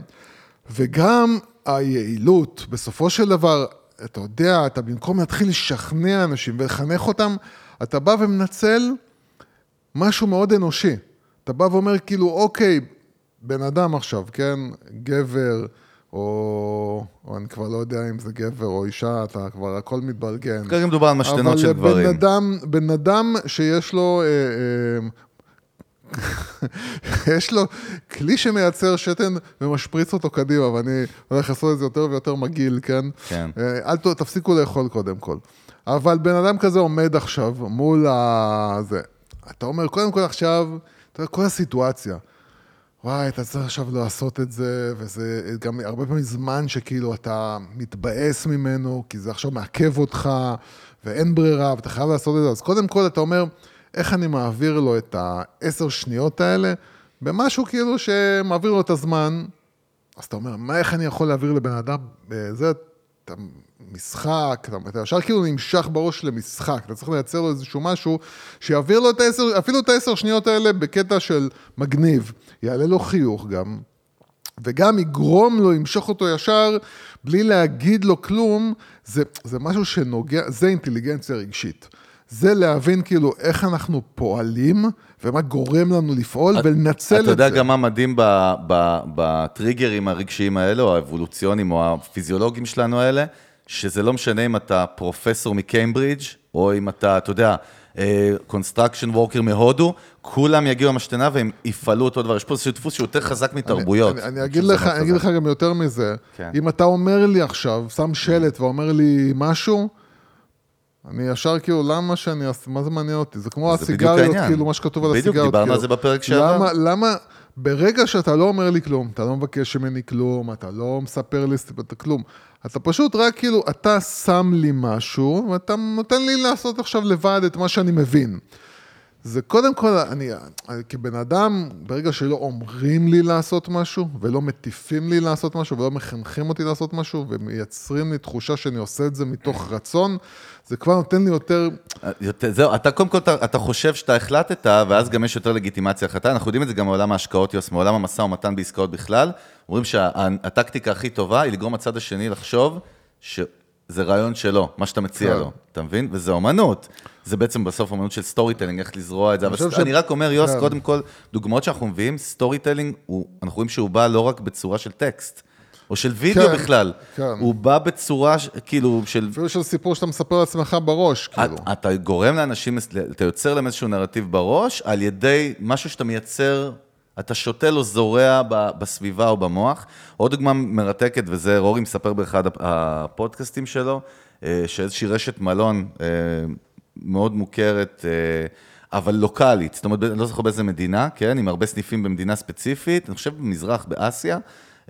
וגם היעילות, בסופו של דבר, אתה יודע, אתה במקום להתחיל לשכנע אנשים ולחנך אותם, אתה בא ומנצל משהו מאוד אנושי. אתה בא ואומר כאילו, אוקיי, בן אדם עכשיו, כן, גבר, או, או אני כבר לא יודע אם זה גבר או אישה, אתה כבר הכל מתבלגן. כרגע מדובר על משתנות של אבל בן גברים. אדם, בן אדם שיש לו, אה, אה, יש לו כלי שמייצר שתן ומשפריץ אותו קדימה, ואני הולך לעשות את זה יותר ויותר מגעיל, כן? כן. אה, אל תפסיקו לאכול קודם כל. אבל בן אדם כזה עומד עכשיו מול ה... זה. אתה אומר, קודם כל עכשיו, אתה יודע, כל הסיטואציה. וואי, אתה צריך עכשיו לעשות את זה, וזה גם הרבה פעמים זמן שכאילו אתה מתבאס ממנו, כי זה עכשיו מעכב אותך, ואין ברירה, ואתה חייב לעשות את זה. אז קודם כל אתה אומר, איך אני מעביר לו את העשר שניות האלה, במשהו כאילו שמעביר לו את הזמן, אז אתה אומר, מה, איך אני יכול להעביר לבן אדם, אה, זה, אתה משחק, אתה, אתה ישר כאילו נמשך בראש למשחק, אתה צריך לייצר לו איזשהו משהו שיעביר לו את העשר, אפילו את העשר שניות האלה בקטע של מגניב, יעלה לו חיוך גם, וגם יגרום לו, ימשוך אותו ישר, בלי להגיד לו כלום, זה, זה משהו שנוגע, זה אינטליגנציה רגשית. זה להבין כאילו איך אנחנו פועלים, ומה גורם לנו לפעול, ולנצל את אתה זה. יודע גם מה מדהים בטריגרים הרגשיים האלה, או האבולוציונים, או הפיזיולוגיים שלנו האלה, שזה לא משנה אם אתה פרופסור מקיימברידג', או אם אתה, אתה יודע, construction worker מהודו, כולם יגיעו למשתנה והם יפעלו אותו דבר. יש פה איזשהו דפוס שהוא יותר חזק מתרבויות. אני, אני, אני אגיד לך, אני אגיד לך גם יותר מזה. כן. אם אתה אומר לי עכשיו, שם שלט ואומר לי משהו, אני ישר כאילו, למה שאני אעשה, מה זה מעניין אותי? זה כמו זה בדיוק הסיגריות. כאילו, מה שכתוב על בדיוק, הסיגריות. דיברנו כאילו. על זה בפרק שעבר. למה, למה, ברגע שאתה לא אומר לי כלום, אתה לא מבקש ממני כלום, אתה לא מספר לי אתה כלום, אתה פשוט רק כאילו, אתה שם לי משהו, ואתה נותן לי לעשות עכשיו לבד את מה שאני מבין. זה קודם כל, אני, אני כבן אדם, ברגע שלא אומרים לי לעשות משהו, ולא מטיפים לי לעשות משהו, ולא מחנכים אותי לעשות משהו, ומייצרים לי תחושה שאני עושה את זה מתוך רצון, זה כבר נותן לי יותר... יותר- זהו, אתה קודם כל, אתה, אתה חושב שאתה החלטת, ואז גם יש יותר לגיטימציה להחלטה. אנחנו יודעים את זה גם מעולם ההשקעות, יוס, מעולם המשא ומתן בעסקאות בכלל. אומרים שהטקטיקה הכי טובה היא לגרום הצד השני לחשוב שזה רעיון שלו, מה שאתה מציע כן. לו, אתה מבין? וזה אומנות. זה בעצם בסוף אומנות של storytelling, איך לזרוע את זה. אבל ש- אני רק אומר, יוס, כן. קודם כל, דוגמאות שאנחנו מביאים, storytelling, אנחנו רואים שהוא בא לא רק בצורה של טקסט, או של וידאו כן, בכלל. כן. הוא בא בצורה, כאילו, של אפילו של סיפור שאתה מספר לעצמך בראש, כאילו. את- אתה גורם לאנשים, אתה יוצר להם איזשהו נרטיב בראש, על ידי משהו שאתה מייצר, אתה שותל או זורע בסביבה או במוח. עוד דוגמה מרתקת, וזה רורי מספר באחד הפ- הפודקאסטים שלו, אה, שאיזושהי רשת מלון אה, מאוד מוכרת, אה, אבל לוקאלית, זאת אומרת, לא זוכר באיזה מדינה, כן, עם הרבה סניפים במדינה ספציפית, אני חושב במזרח, באסיה.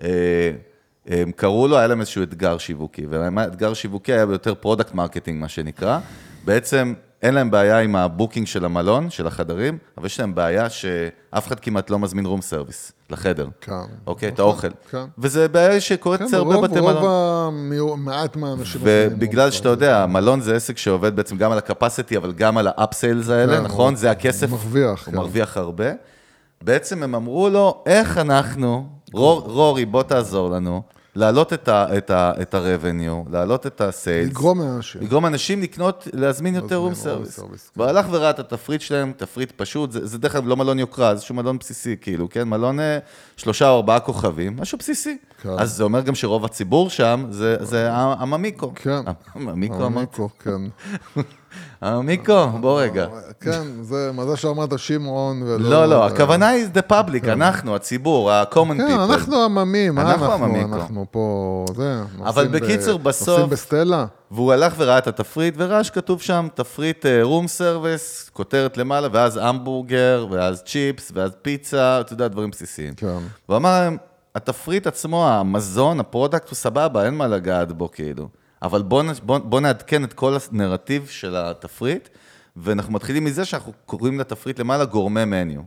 אה, הם קראו לו, היה להם איזשהו אתגר שיווקי, והאתגר שיווקי היה ביותר product marketing, מה שנקרא. בעצם אין להם בעיה עם ה booking של המלון, של החדרים, אבל יש להם בעיה שאף אחד כמעט לא מזמין room service לחדר. כן. אוקיי, את נכון, האוכל. כן. וזה בעיה שקורית כן, אצל הרבה רוב, בתי רוב מלון. המיעוט, מעט מהאנשים... מזמינים ובגלל שאתה יודע, מלון זה עסק שעובד בעצם גם על ה capacity, אבל גם על ה upsales האלה, כן, נכון? זה הכסף. הוא מרוויח, הוא כן. מרוויח הרבה. בעצם הם אמרו לו, איך אנחנו, רור, רורי, בוא תעזור לנו, להעלות את ה- את ה- את ה-revenue, להעלות את ה-sales. לגרום לאנשים. לגרום אנשים לקנות, להזמין יותר room service. service, והוא הלך וראה את התפריט שלהם, תפריט פשוט, זה זה דרך אגב לא מלון יוקרה, זה איזשהו מלון בסיסי, כאילו, כן? מלון אה, שלושה או ארבעה כוכבים, משהו בסיסי. כן. אז זה אומר גם שרוב הציבור שם, זה זה הממיקו. כן. הממיקו אמרתי. המיקרו, כן. <laughs> אה, מיקו, בוא רגע. כן, זה מזל שאמרת שמעון ולא... לא, לא, הכוונה היא the public, אנחנו, הציבור, ה-common כן, people. אנחנו עממים, אנחנו? עממיקו. אנחנו פה, זה, אבל בקיצור, בסוף- נוסעים בסטלה? והוא הלך וראה את התפריט, וראה שכתוב שם תפריט רום סרוויס, כותרת למעלה, ואז המבורגר, ואז צ'יפס, ואז פיצה, אתה יודע, דברים בסיסיים. כן. הוא אמר להם, התפריט עצמו, המזון, ה product הוא סבבה, אין מה לגעת בו כאילו. אבל בואו בוא, בוא נעדכן את כל הנרטיב של התפריט, ואנחנו מתחילים מזה שאנחנו קוראים לתפריט למעלה גורמי מניו.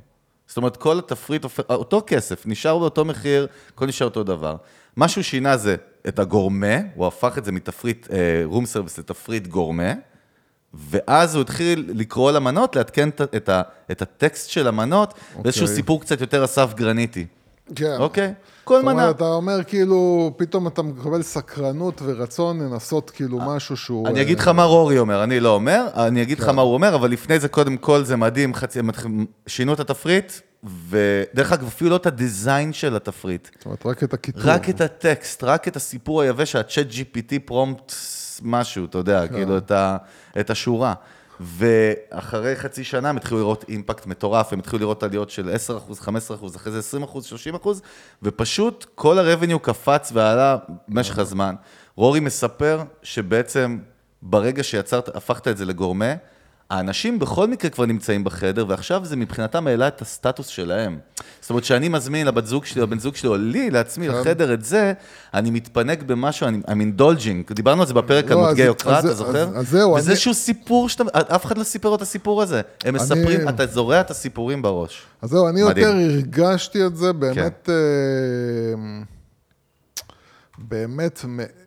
זאת אומרת, כל התפריט, אותו כסף, נשאר באותו מחיר, הכל נשאר אותו דבר. מה שהוא שינה זה את הגורמה, הוא הפך את זה מתפריט room service לתפריט גורמה, ואז הוא התחיל לקרוא למנות, לעדכן את, את, את הטקסט של המנות, באיזשהו סיפור קצת יותר אסף גרניטי. כן. אוקיי? כל זאת מנה. אומרת, אתה אומר כאילו, פתאום אתה מקבל סקרנות ורצון לנסות כאילו משהו שהוא... אני אה, אגיד לך מה רורי אומר, אני לא אומר, אני אגיד לך מה הוא אומר, אבל לפני זה, קודם כל, זה מדהים, חצי, שינו את התפריט, ודרך אגב, אפילו לא את ה design של התפריט, זאת אומרת, רק את הכיתוב. רק את הטקסט, רק את הסיפור היבש, ה-chat GPT prompt משהו, אתה יודע, כאילו, את, ה, את השורה. ואחרי חצי שנה הם התחילו לראות אימפקט מטורף, הם התחילו לראות עליות של 10%, 15%, אחרי זה 20%, 30%, ופשוט כל הרבניו קפץ ועלה במשך הזמן. רורי מספר שבעצם ברגע שיצרת, הפכת את זה לגורמה, האנשים בכל מקרה כבר נמצאים בחדר, ועכשיו זה מבחינתם העלה את הסטטוס שלהם. זאת אומרת, שאני מזמין לבת זוג שלי, לבן זוג שלי, או לי, לעצמי, לחדר את זה, אני מתפנק במשהו, אני I'm indulging. דיברנו על זה בפרק לא, על יוקרה, אתה זוכר? אז- אז זהו, וזה אני- איזשהו סיפור שאתה, אף אחד לא סיפר את הסיפור הזה. הם מספרים, אני- אתה זורע את הסיפורים בראש. אז זהו, אני מדהים. כן. יותר הרגשתי את זה באמת, אה, באמת, מ-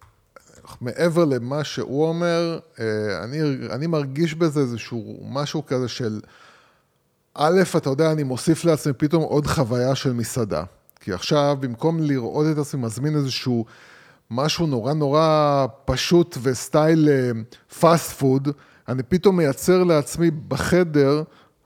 מעבר למה שהוא אומר, אה, אני, אני מרגיש בזה איזשהו משהו כזה של, א', אתה יודע, אני מוסיף לעצמי פתאום עוד חוויה של מסעדה. כי עכשיו, במקום לראות את עצמי מזמין איזשהו משהו נורא נורא פשוט וסטייל fast food, אני פתאום מייצר לעצמי בחדר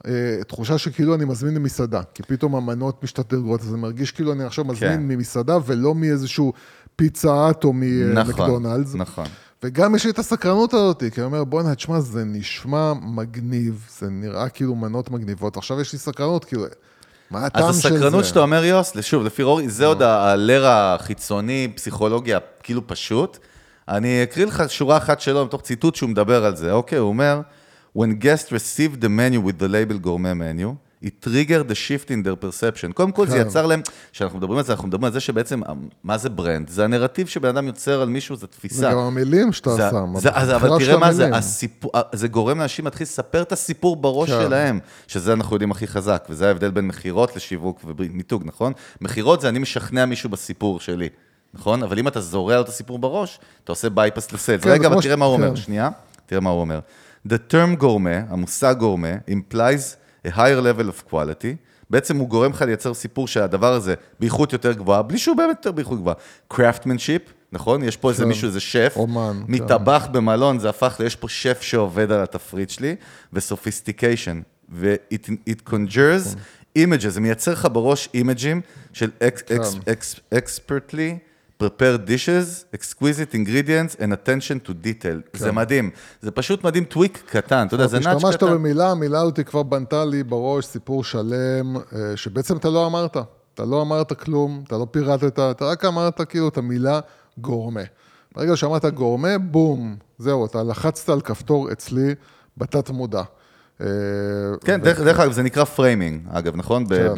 אה, תחושה שכאילו אני מזמין ממסעדה, כי פתאום המנות משתדרגות, אז אני מרגיש כאילו אני עכשיו מזמין כן. ממסעדה ולא מאיזשהו פיצה האט או נכון, ממקדונלדס. נכון. וגם יש לי את הסקרנות הזאת, כי אני אומר, בוא'נה, תשמע, זה נשמע מגניב, זה נראה כאילו מנות מגניבות, עכשיו יש לי סקרנות, כאילו, מה הטעם אז של זה? הסקרנות שאתה אומר, יוס, שוב, לפי רורי, זה עוד הלר החיצוני, פסיכולוגיה, כאילו פשוט. אני אקריא לך שורה אחת שלו, מתוך ציטוט שהוא מדבר על זה, אוקיי? הוא אומר, When guests received the menu with the label gourmet menu, it triggered the shift in their perception. קודם כל, זה כן. יצר להם, כשאנחנו מדברים על זה, אנחנו מדברים על זה שבעצם, מה זה ברנד? זה הנרטיב שבן אדם יוצר על מישהו, זה תפיסה. זה גם המילים שאתה זה- שם. זה, אז, אבל תראה מה זה. הסיפור, זה גורם לאנשים להתחיל לספר את הסיפור בראש כן. שלהם, שזה אנחנו יודעים הכי חזק, וזה ההבדל בין מכירות לשיווק ומיתוג, נכון? מכירות זה אני משכנע מישהו בסיפור שלי, נכון? אבל אם אתה זורע לו את הסיפור בראש, אתה עושה bypass ל sales. כן, רגע, זה אבל תראה מה הוא אומר, כן. שנייה, תראה מה הוא אומר. The term gourmet, המושג גורמה, implies a higher level of quality, בעצם הוא גורם לך לייצר סיפור שהדבר הזה באיכות יותר גבוהה, בלי שהוא באמת יותר באיכות גבוהה. craftsmanship, נכון? יש פה איזה כן. מישהו, איזה שף, אומן, כן. מטבח במלון, זה הפך ל... יש פה שף שעובד על התפריט שלי, ו sophistication, ו-it it conjures images, זה מייצר לך בראש אימג'ים של כן. ex- ex- expertly prepared dishes, exquisite ingredients and attention to detail. זה מדהים. זה פשוט מדהים, טוויק קטן, אתה יודע, זה נאץ' השתמשת קטן. במילה, המילה הזאת כבר בנתה לי בראש סיפור שלם, אה, שבעצם אתה לא אמרת. אתה לא אמרת כלום, אתה לא פירטת, אתה רק אמרת כאילו את המילה גורמה. ברגע שאמרת גורמה, בום, זהו, אתה לחצת על כפתור אצלי בתת מודע. אה, כן, דרך אגב, זה נקרא framing, אגב, נכון? כן.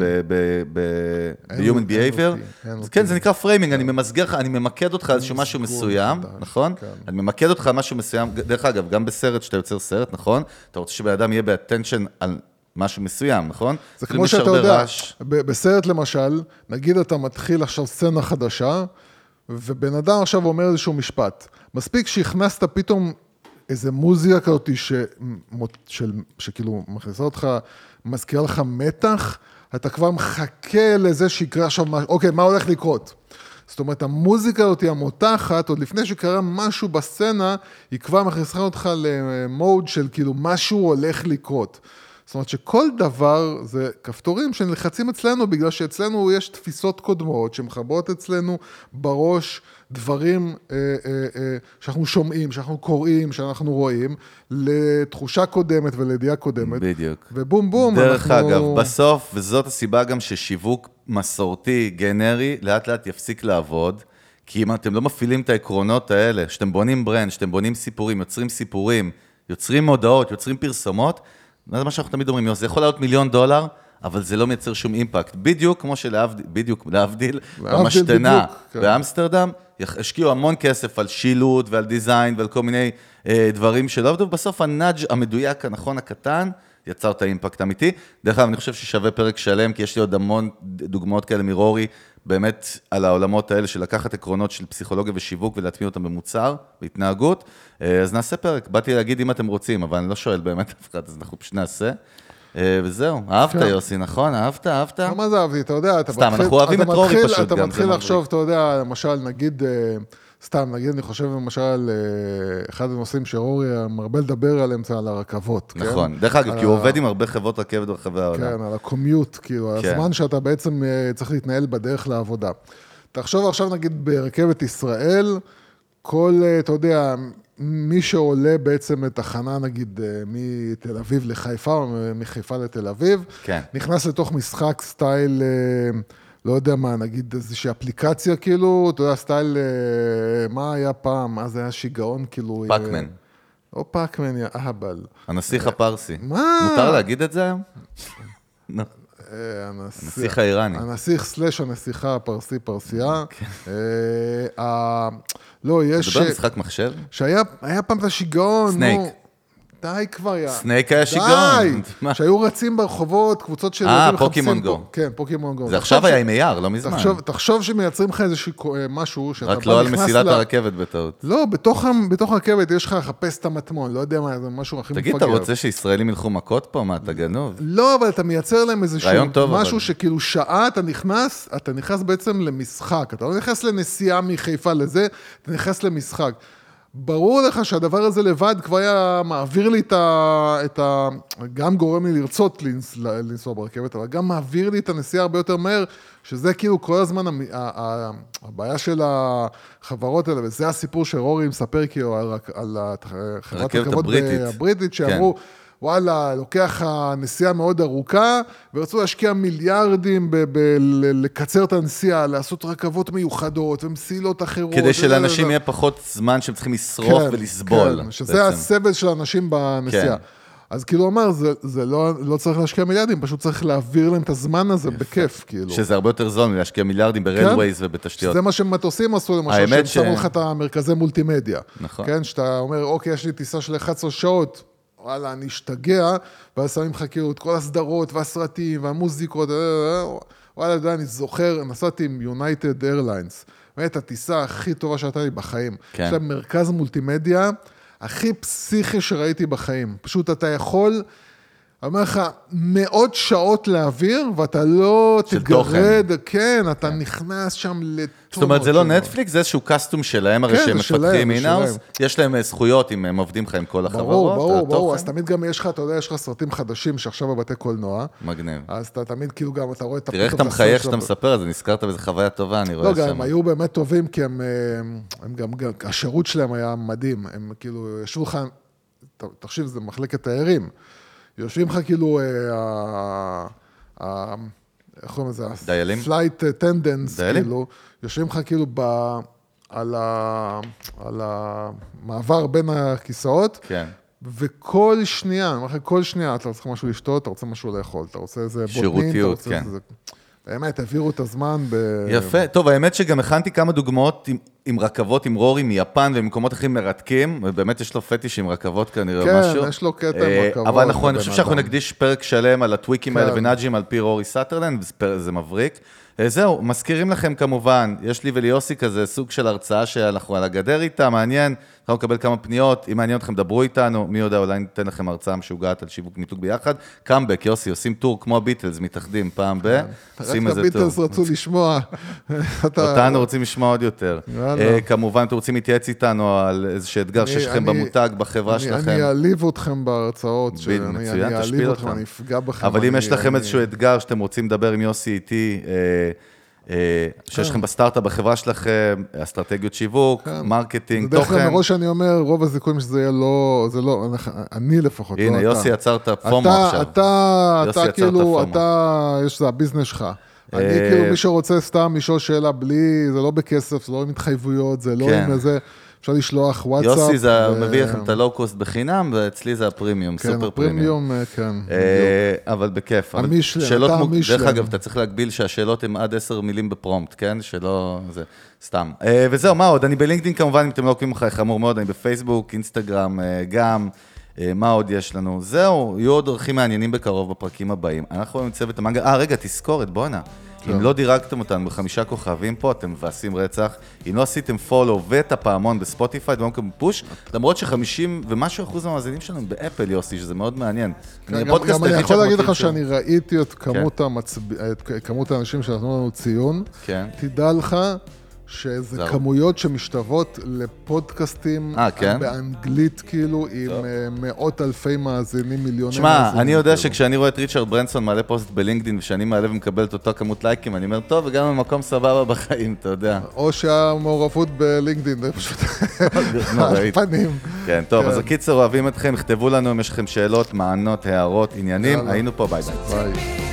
ב-human behavior. כן. זה נקרא framing, אני ממסגר לך, אני ממקד אותך איזשהו משהו מסוים, נכון? כן. אני ממקד אותך משהו מסוים, דרך אגב, גם בסרט, שאתה יוצר סרט, נכון? אתה רוצה שבן אדם יהיה ב attention על משהו מסוים, נכון? זה אפילו כמו שאתה יודע, בסרט למשל, נגיד אתה מתחיל עכשיו סצנה חדשה, ובן אדם עכשיו אומר איזשהו משפט. מספיק שהכנסת פתאום איזה מוזיקה כזאת ש... של... שכאילו מכניסה אותך, מזכירה לך מתח, אתה כבר מחכה לזה שיקרה עכשיו משהו, אוקיי, מה הולך לקרות? זאת אומרת, המוזיקה הזאת המותחת, עוד לפני שקרה משהו בסצנה, היא כבר מכניסה אותך למוד של כאילו משהו הולך לקרות. זאת אומרת שכל דבר זה כפתורים שנלחצים אצלנו, בגלל שאצלנו יש תפיסות קודמות שמחברות אצלנו בראש דברים אה, אה, אה, שאנחנו שומעים, שאנחנו קוראים, שאנחנו רואים, לתחושה קודמת ולידיעה קודמת. בדיוק. ובום בום, דרך אנחנו... אגב, בסוף, וזאת הסיבה גם ששיווק מסורתי, גנרי, לאט לאט יפסיק לעבוד, כי אם אתם לא מפעילים את העקרונות האלה, שאתם בונים ברנד, שאתם בונים סיפורים, יוצרים סיפורים, יוצרים מודעות, יוצרים פרסומות, זה מה שאנחנו תמיד אומרים, זה יכול לעלות מיליון דולר, אבל זה לא מייצר שום אימפקט. בדיוק כמו שלהבדיל, בדיוק, להבדיל, במשתנה בדיוק, כן. השקיעו המון כסף על שילוט ועל דיזיין ועל כל מיני אה, דברים שלא עבדו, ובסוף הנאג' המדויק, הנכון, הקטן, יצר את האימפקט האמיתי. דרך אגב, אני חושב ששווה פרק שלם, כי יש לי עוד המון דוגמאות כאלה מרורי, באמת על העולמות האלה של לקחת עקרונות של פסיכולוגיה ושיווק ולהטמיע אותם במוצר, בהתנהגות. אה, אז נעשה פרק. באתי להגיד אם אתם רוצים, אבל אני לא שואל באמת אף אחד, אז אנחנו פשוט נעשה. אה, וזהו, אהבת. יוסי, נכון? אהבת, אהבת? לא, מה זה אהבתי? אתה יודע, אתה סתם, מתחיל... אנחנו אוהבים אתה את רורי פשוט אתה גם, זה מתחיל. לחשוב, אתה יודע, למשל, נגיד, אה, סתם, נגיד, אני חושב למשל, אה, אחד הנושאים שרורי מרבה לדבר עליהם זה על הרכבות, כן? נכון. דרך אגב, כי הוא עובד עם הרבה חברות רכבת ברחבי העולם. כן, על הקומיוט, כאילו, כן. הזמן שאתה בעצם צריך להתנהל בדרך לעבודה. תחשוב עכשיו, נגיד, ברכבת ישראל, כל, אה, אתה יודע, מי שעולה בעצם לתחנה, נגיד, אה, מתל אביב לחיפה, או מחיפה לתל אביב, כן. נכנס לתוך משחק סטייל, אה, לא יודע מה, נגיד איזושהי אפליקציה, כאילו, אתה יודע, סטייל, מה היה פעם? זה היה שיגעון, כאילו... פאקמן. או פאקמן, יא אהבל. הנסיך הפרסי. מה? מותר להגיד את זה היום? <laughs> הנסיך האיראני. הנסיך סלאש הנסיכה הפרסי לא, יש... אתה מדבר על משחק מחשב? שהיה היה פעם את השיגעון, סנייק. די כבר, יא. סנייק היה די! שיגעון. מה? שהיו רצים ברחובות, קבוצות של... אה, פוקימון גו. כן, פוקימון גו. זה עכשיו היה עם AR, לא מזמן. תחשוב, שמייצרים לך איזשהו קו- אה, משהו, שאתה רק בא לא על נכנס מסילת ל- הרכבת בטעות. לא, בתוך הרכבת יש לך לחפש את המטמון, לא יודע מה, זה משהו הכי מפגר. תגיד, אתה רוצה שישראלים ילכו מכות פה? מה, אתה גנוב? לא, אבל אתה מייצר להם איזשהו משהו. שכאילו שעה אתה נכנס, אתה נכנס בעצם למשחק. אתה לא נכנס לנסיעה מחיפה לזה, אתה נכנס למשחק. ברור לך שהדבר הזה לבד כבר היה מעביר לי את ה... את ה גם גורם לי לרצות לנס, לנסוע ברכבת, אבל גם מעביר לי את הנסיעה הרבה יותר מהר, שזה כאילו כל הזמן המ- ה- ה- הבעיה של החברות האלה, וזה הסיפור שרורי מספר כאילו על, על חברת הרכבת רכבות הבריטית. הבריטית, שאמרו, וואלה, לוקח הנסיעה מאוד ארוכה, ורצו להשקיע מיליארדים בלקצר את הנסיעה, לעשות רכבות מיוחדות ומסילות אחרות. כדי שלאנשים. יהיה פחות זמן שהם צריכים לשרוף כן, ולסבול. כן, שזה בעצם. הסבל של האנשים בנסיעה. כן. אז כאילו אמר, זה, זה לא, לא צריך להשקיע מיליארדים, פשוט צריך להעביר להם את הזמן הזה בכיף, כאילו. שזה הרבה יותר זול מלהשקיע מיליארדים ברלווייז ובתשתיות. זה מה שמטוסים עשו למשל, שהם ש- שמו לך את המרכזי מולטימדיה. נכון. כן, שאתה אומר, אוקיי, יש לי טיסה של 11 שעות, וואלה, אני אשתגע, ואז שמים לך כאילו את כל הסדרות והסרטים והמוזיקות, אה, אה, אה, וואלה, אתה יודע, אני זוכר, נסעתי עם יונייטד איירליינס, באמת, הטיסה הכי טובה שהייתה לי בחיים. כן. יש להם מרכז מולטימדיה הכי פסיכי שראיתי בחיים. פשוט אתה יכול... אומר לך, מאות שעות להעביר, ואתה לא תגרד, כן, אתה נכנס שם לטונות. זאת אומרת, זה לא נטפליקס, זה איזשהו קאסטום שלהם, הרי כן, שהם מפתחים אינאוס. יש להם אה, זכויות אם הם עובדים לך עם כל החברות. ברור, ברור, ברור. אז תמיד גם יש לך, אתה יודע, יש לך סרטים חדשים שעכשיו בבתי קולנוע, מגניב. אז אתה תמיד כאילו גם, אתה רואה את תראה איך אתה את מחייך כשאתה מספר על זה, נזכרת באיזה חוויה טובה, אני רואה לא, גם שם. הם היו באמת טובים, כי הם, אה, גם, השירות שלהם היה מדהים, הם כאילו ישבו לך, תחשוב, זה מחלקת תיירים, יושבים לך כאילו, אה, איך קוראים לזה? דיילים? flight attendants? כאילו, יושבים לך כאילו ב... על, ה, על המעבר בין הכיסאות, כן. וכל שנייה, אני אומר לך, כל שנייה, אתה רוצה משהו לשתות, אתה רוצה משהו לאכול, אתה רוצה איזה בוטנים, אתה שירותיות, רוצה כן. איזה... באמת, העבירו את הזמן ב... יפה. טוב, האמת שגם הכנתי כמה דוגמאות עם, עם רכבות עם רורי מיפן וממקומות אחרים מרתקים, ובאמת יש לו פטיש עם רכבות כנראה או כן, משהו. יש לו קטע עם אה, רכבות, אבל אנחנו, אני חושב שאנחנו. נקדיש פרק שלם על הטוויקים האלה כן. ונאג'ים על פי רורי סאטרלנד, זה מבריק. אה, זהו, מזכירים לכם כמובן, יש לי וליוסי כזה סוג של הרצאה שאנחנו על הגדר איתה, מעניין, אנחנו נקבל כמה פניות, אם מעניין אתכם, דברו איתנו, מי יודע, אולי ניתן לכם הרצאה משוגעת על שיווק מיתוג ביחד. קאמבק, יוסי, עושים טור כמו הביטלס, מתאחדים פעם ב... רק עושים איזה טור. הביטלס רצו לשמוע. אותנו רוצים לשמוע עוד יותר. אה, כמובן, אתם רוצים להתייעץ איתנו על איזשהו אתגר שיש לכם במותג, בחברה שלכם. אני אעליב אתכם בהרצאות, מצוין, אני אעליב. אתכם, אני אפגע בכם. אבל אם יש לכם איזשהו אתגר שאתם רוצים לדבר עם יוסי איתי, אה, שיש לכם בסטארט-אפ בחברה שלכם, אסטרטגיות שיווק, כן. marketing, בדרך כלל תוכן. מראש אני אומר, רוב הסיכויים שזה יהיה לא, זה לא, אני לפחות, לא אתה. הנה, יוסי יצר את ה FOMO עכשיו. אתה, אתה כאילו. אתה, יש, זה ה business שלך. אני אה, כאילו, מי שרוצה סתם לשאול שאלה בלי, זה לא בכסף, זה לא עם התחייבויות, זה לא כן. עם איזה, אפשר לשלוח וואטסאפ. יוסי זה ו- מביא לכם את הלואו-קוסט בחינם, ואצלי זה הפרימיום, כן, super premium. ה premium, אה, כן. בדיוק. אה, אבל בכיף. המישלן, שאלות אתה מוג- המישלן. דרך אגב, אתה צריך להגביל שהשאלות הן עד עשר מילים ב prompt, כן? שלא... זה סתם. אה, וזהו, מה עוד? אני בלינקדאין כמובן, אם אתם לא עוקבים אחריי, חמור מאוד, אני בפייסבוק, אינסטגרם אה, גם. אה, מה עוד יש לנו? זהו, יהיו עוד דרכים מעניינים בקרוב בפרקים הבאים. אנחנו עם צוות המנגה, אה, רגע, תזכורת, בואנה. אם לא דירגתם אותנו בחמישה כוכבים פה, אתם מבאסים רצח. אם לא עשיתם פולו ואת הפעמון בספוטיפיי, אתם לא מקבלים פוש, למרות ש-50 ומשהו אחוז מהמאזינים שלנו באפל, יוסי, שזה מאוד מעניין. כן, אני גם, אני יכול להגיד לך שאני ראיתי את כמות, המצב... את כמות האנשים שנתנו לנו ציון. כן. תדע לך שזה זהו. כמויות שמשתוות לפודקאסטים אה, כן? באנגלית, כאילו, עם אה, מאות אלפי מאזינים, מיליוני שמע, מאזינים. אני יודע כאילו. שכשאני רואה את ריצ'רד ברנסון מעלה פוסט בלינקדאין ושאני מעלה ומקבל את אותה כמות לייקים, אני אומר, טוב, וגם במקום סבבה בחיים, אתה יודע. או שהמעורבות בלינקדאין, זה פשוט <laughs> על. פנים. כן, טוב, כן. אז הקיצר, אוהבים אתכם, הכתבו לנו אם יש לכם שאלות, טענות, הערות, עניינים, יאללה. היינו פה, ביי ביי. ביי.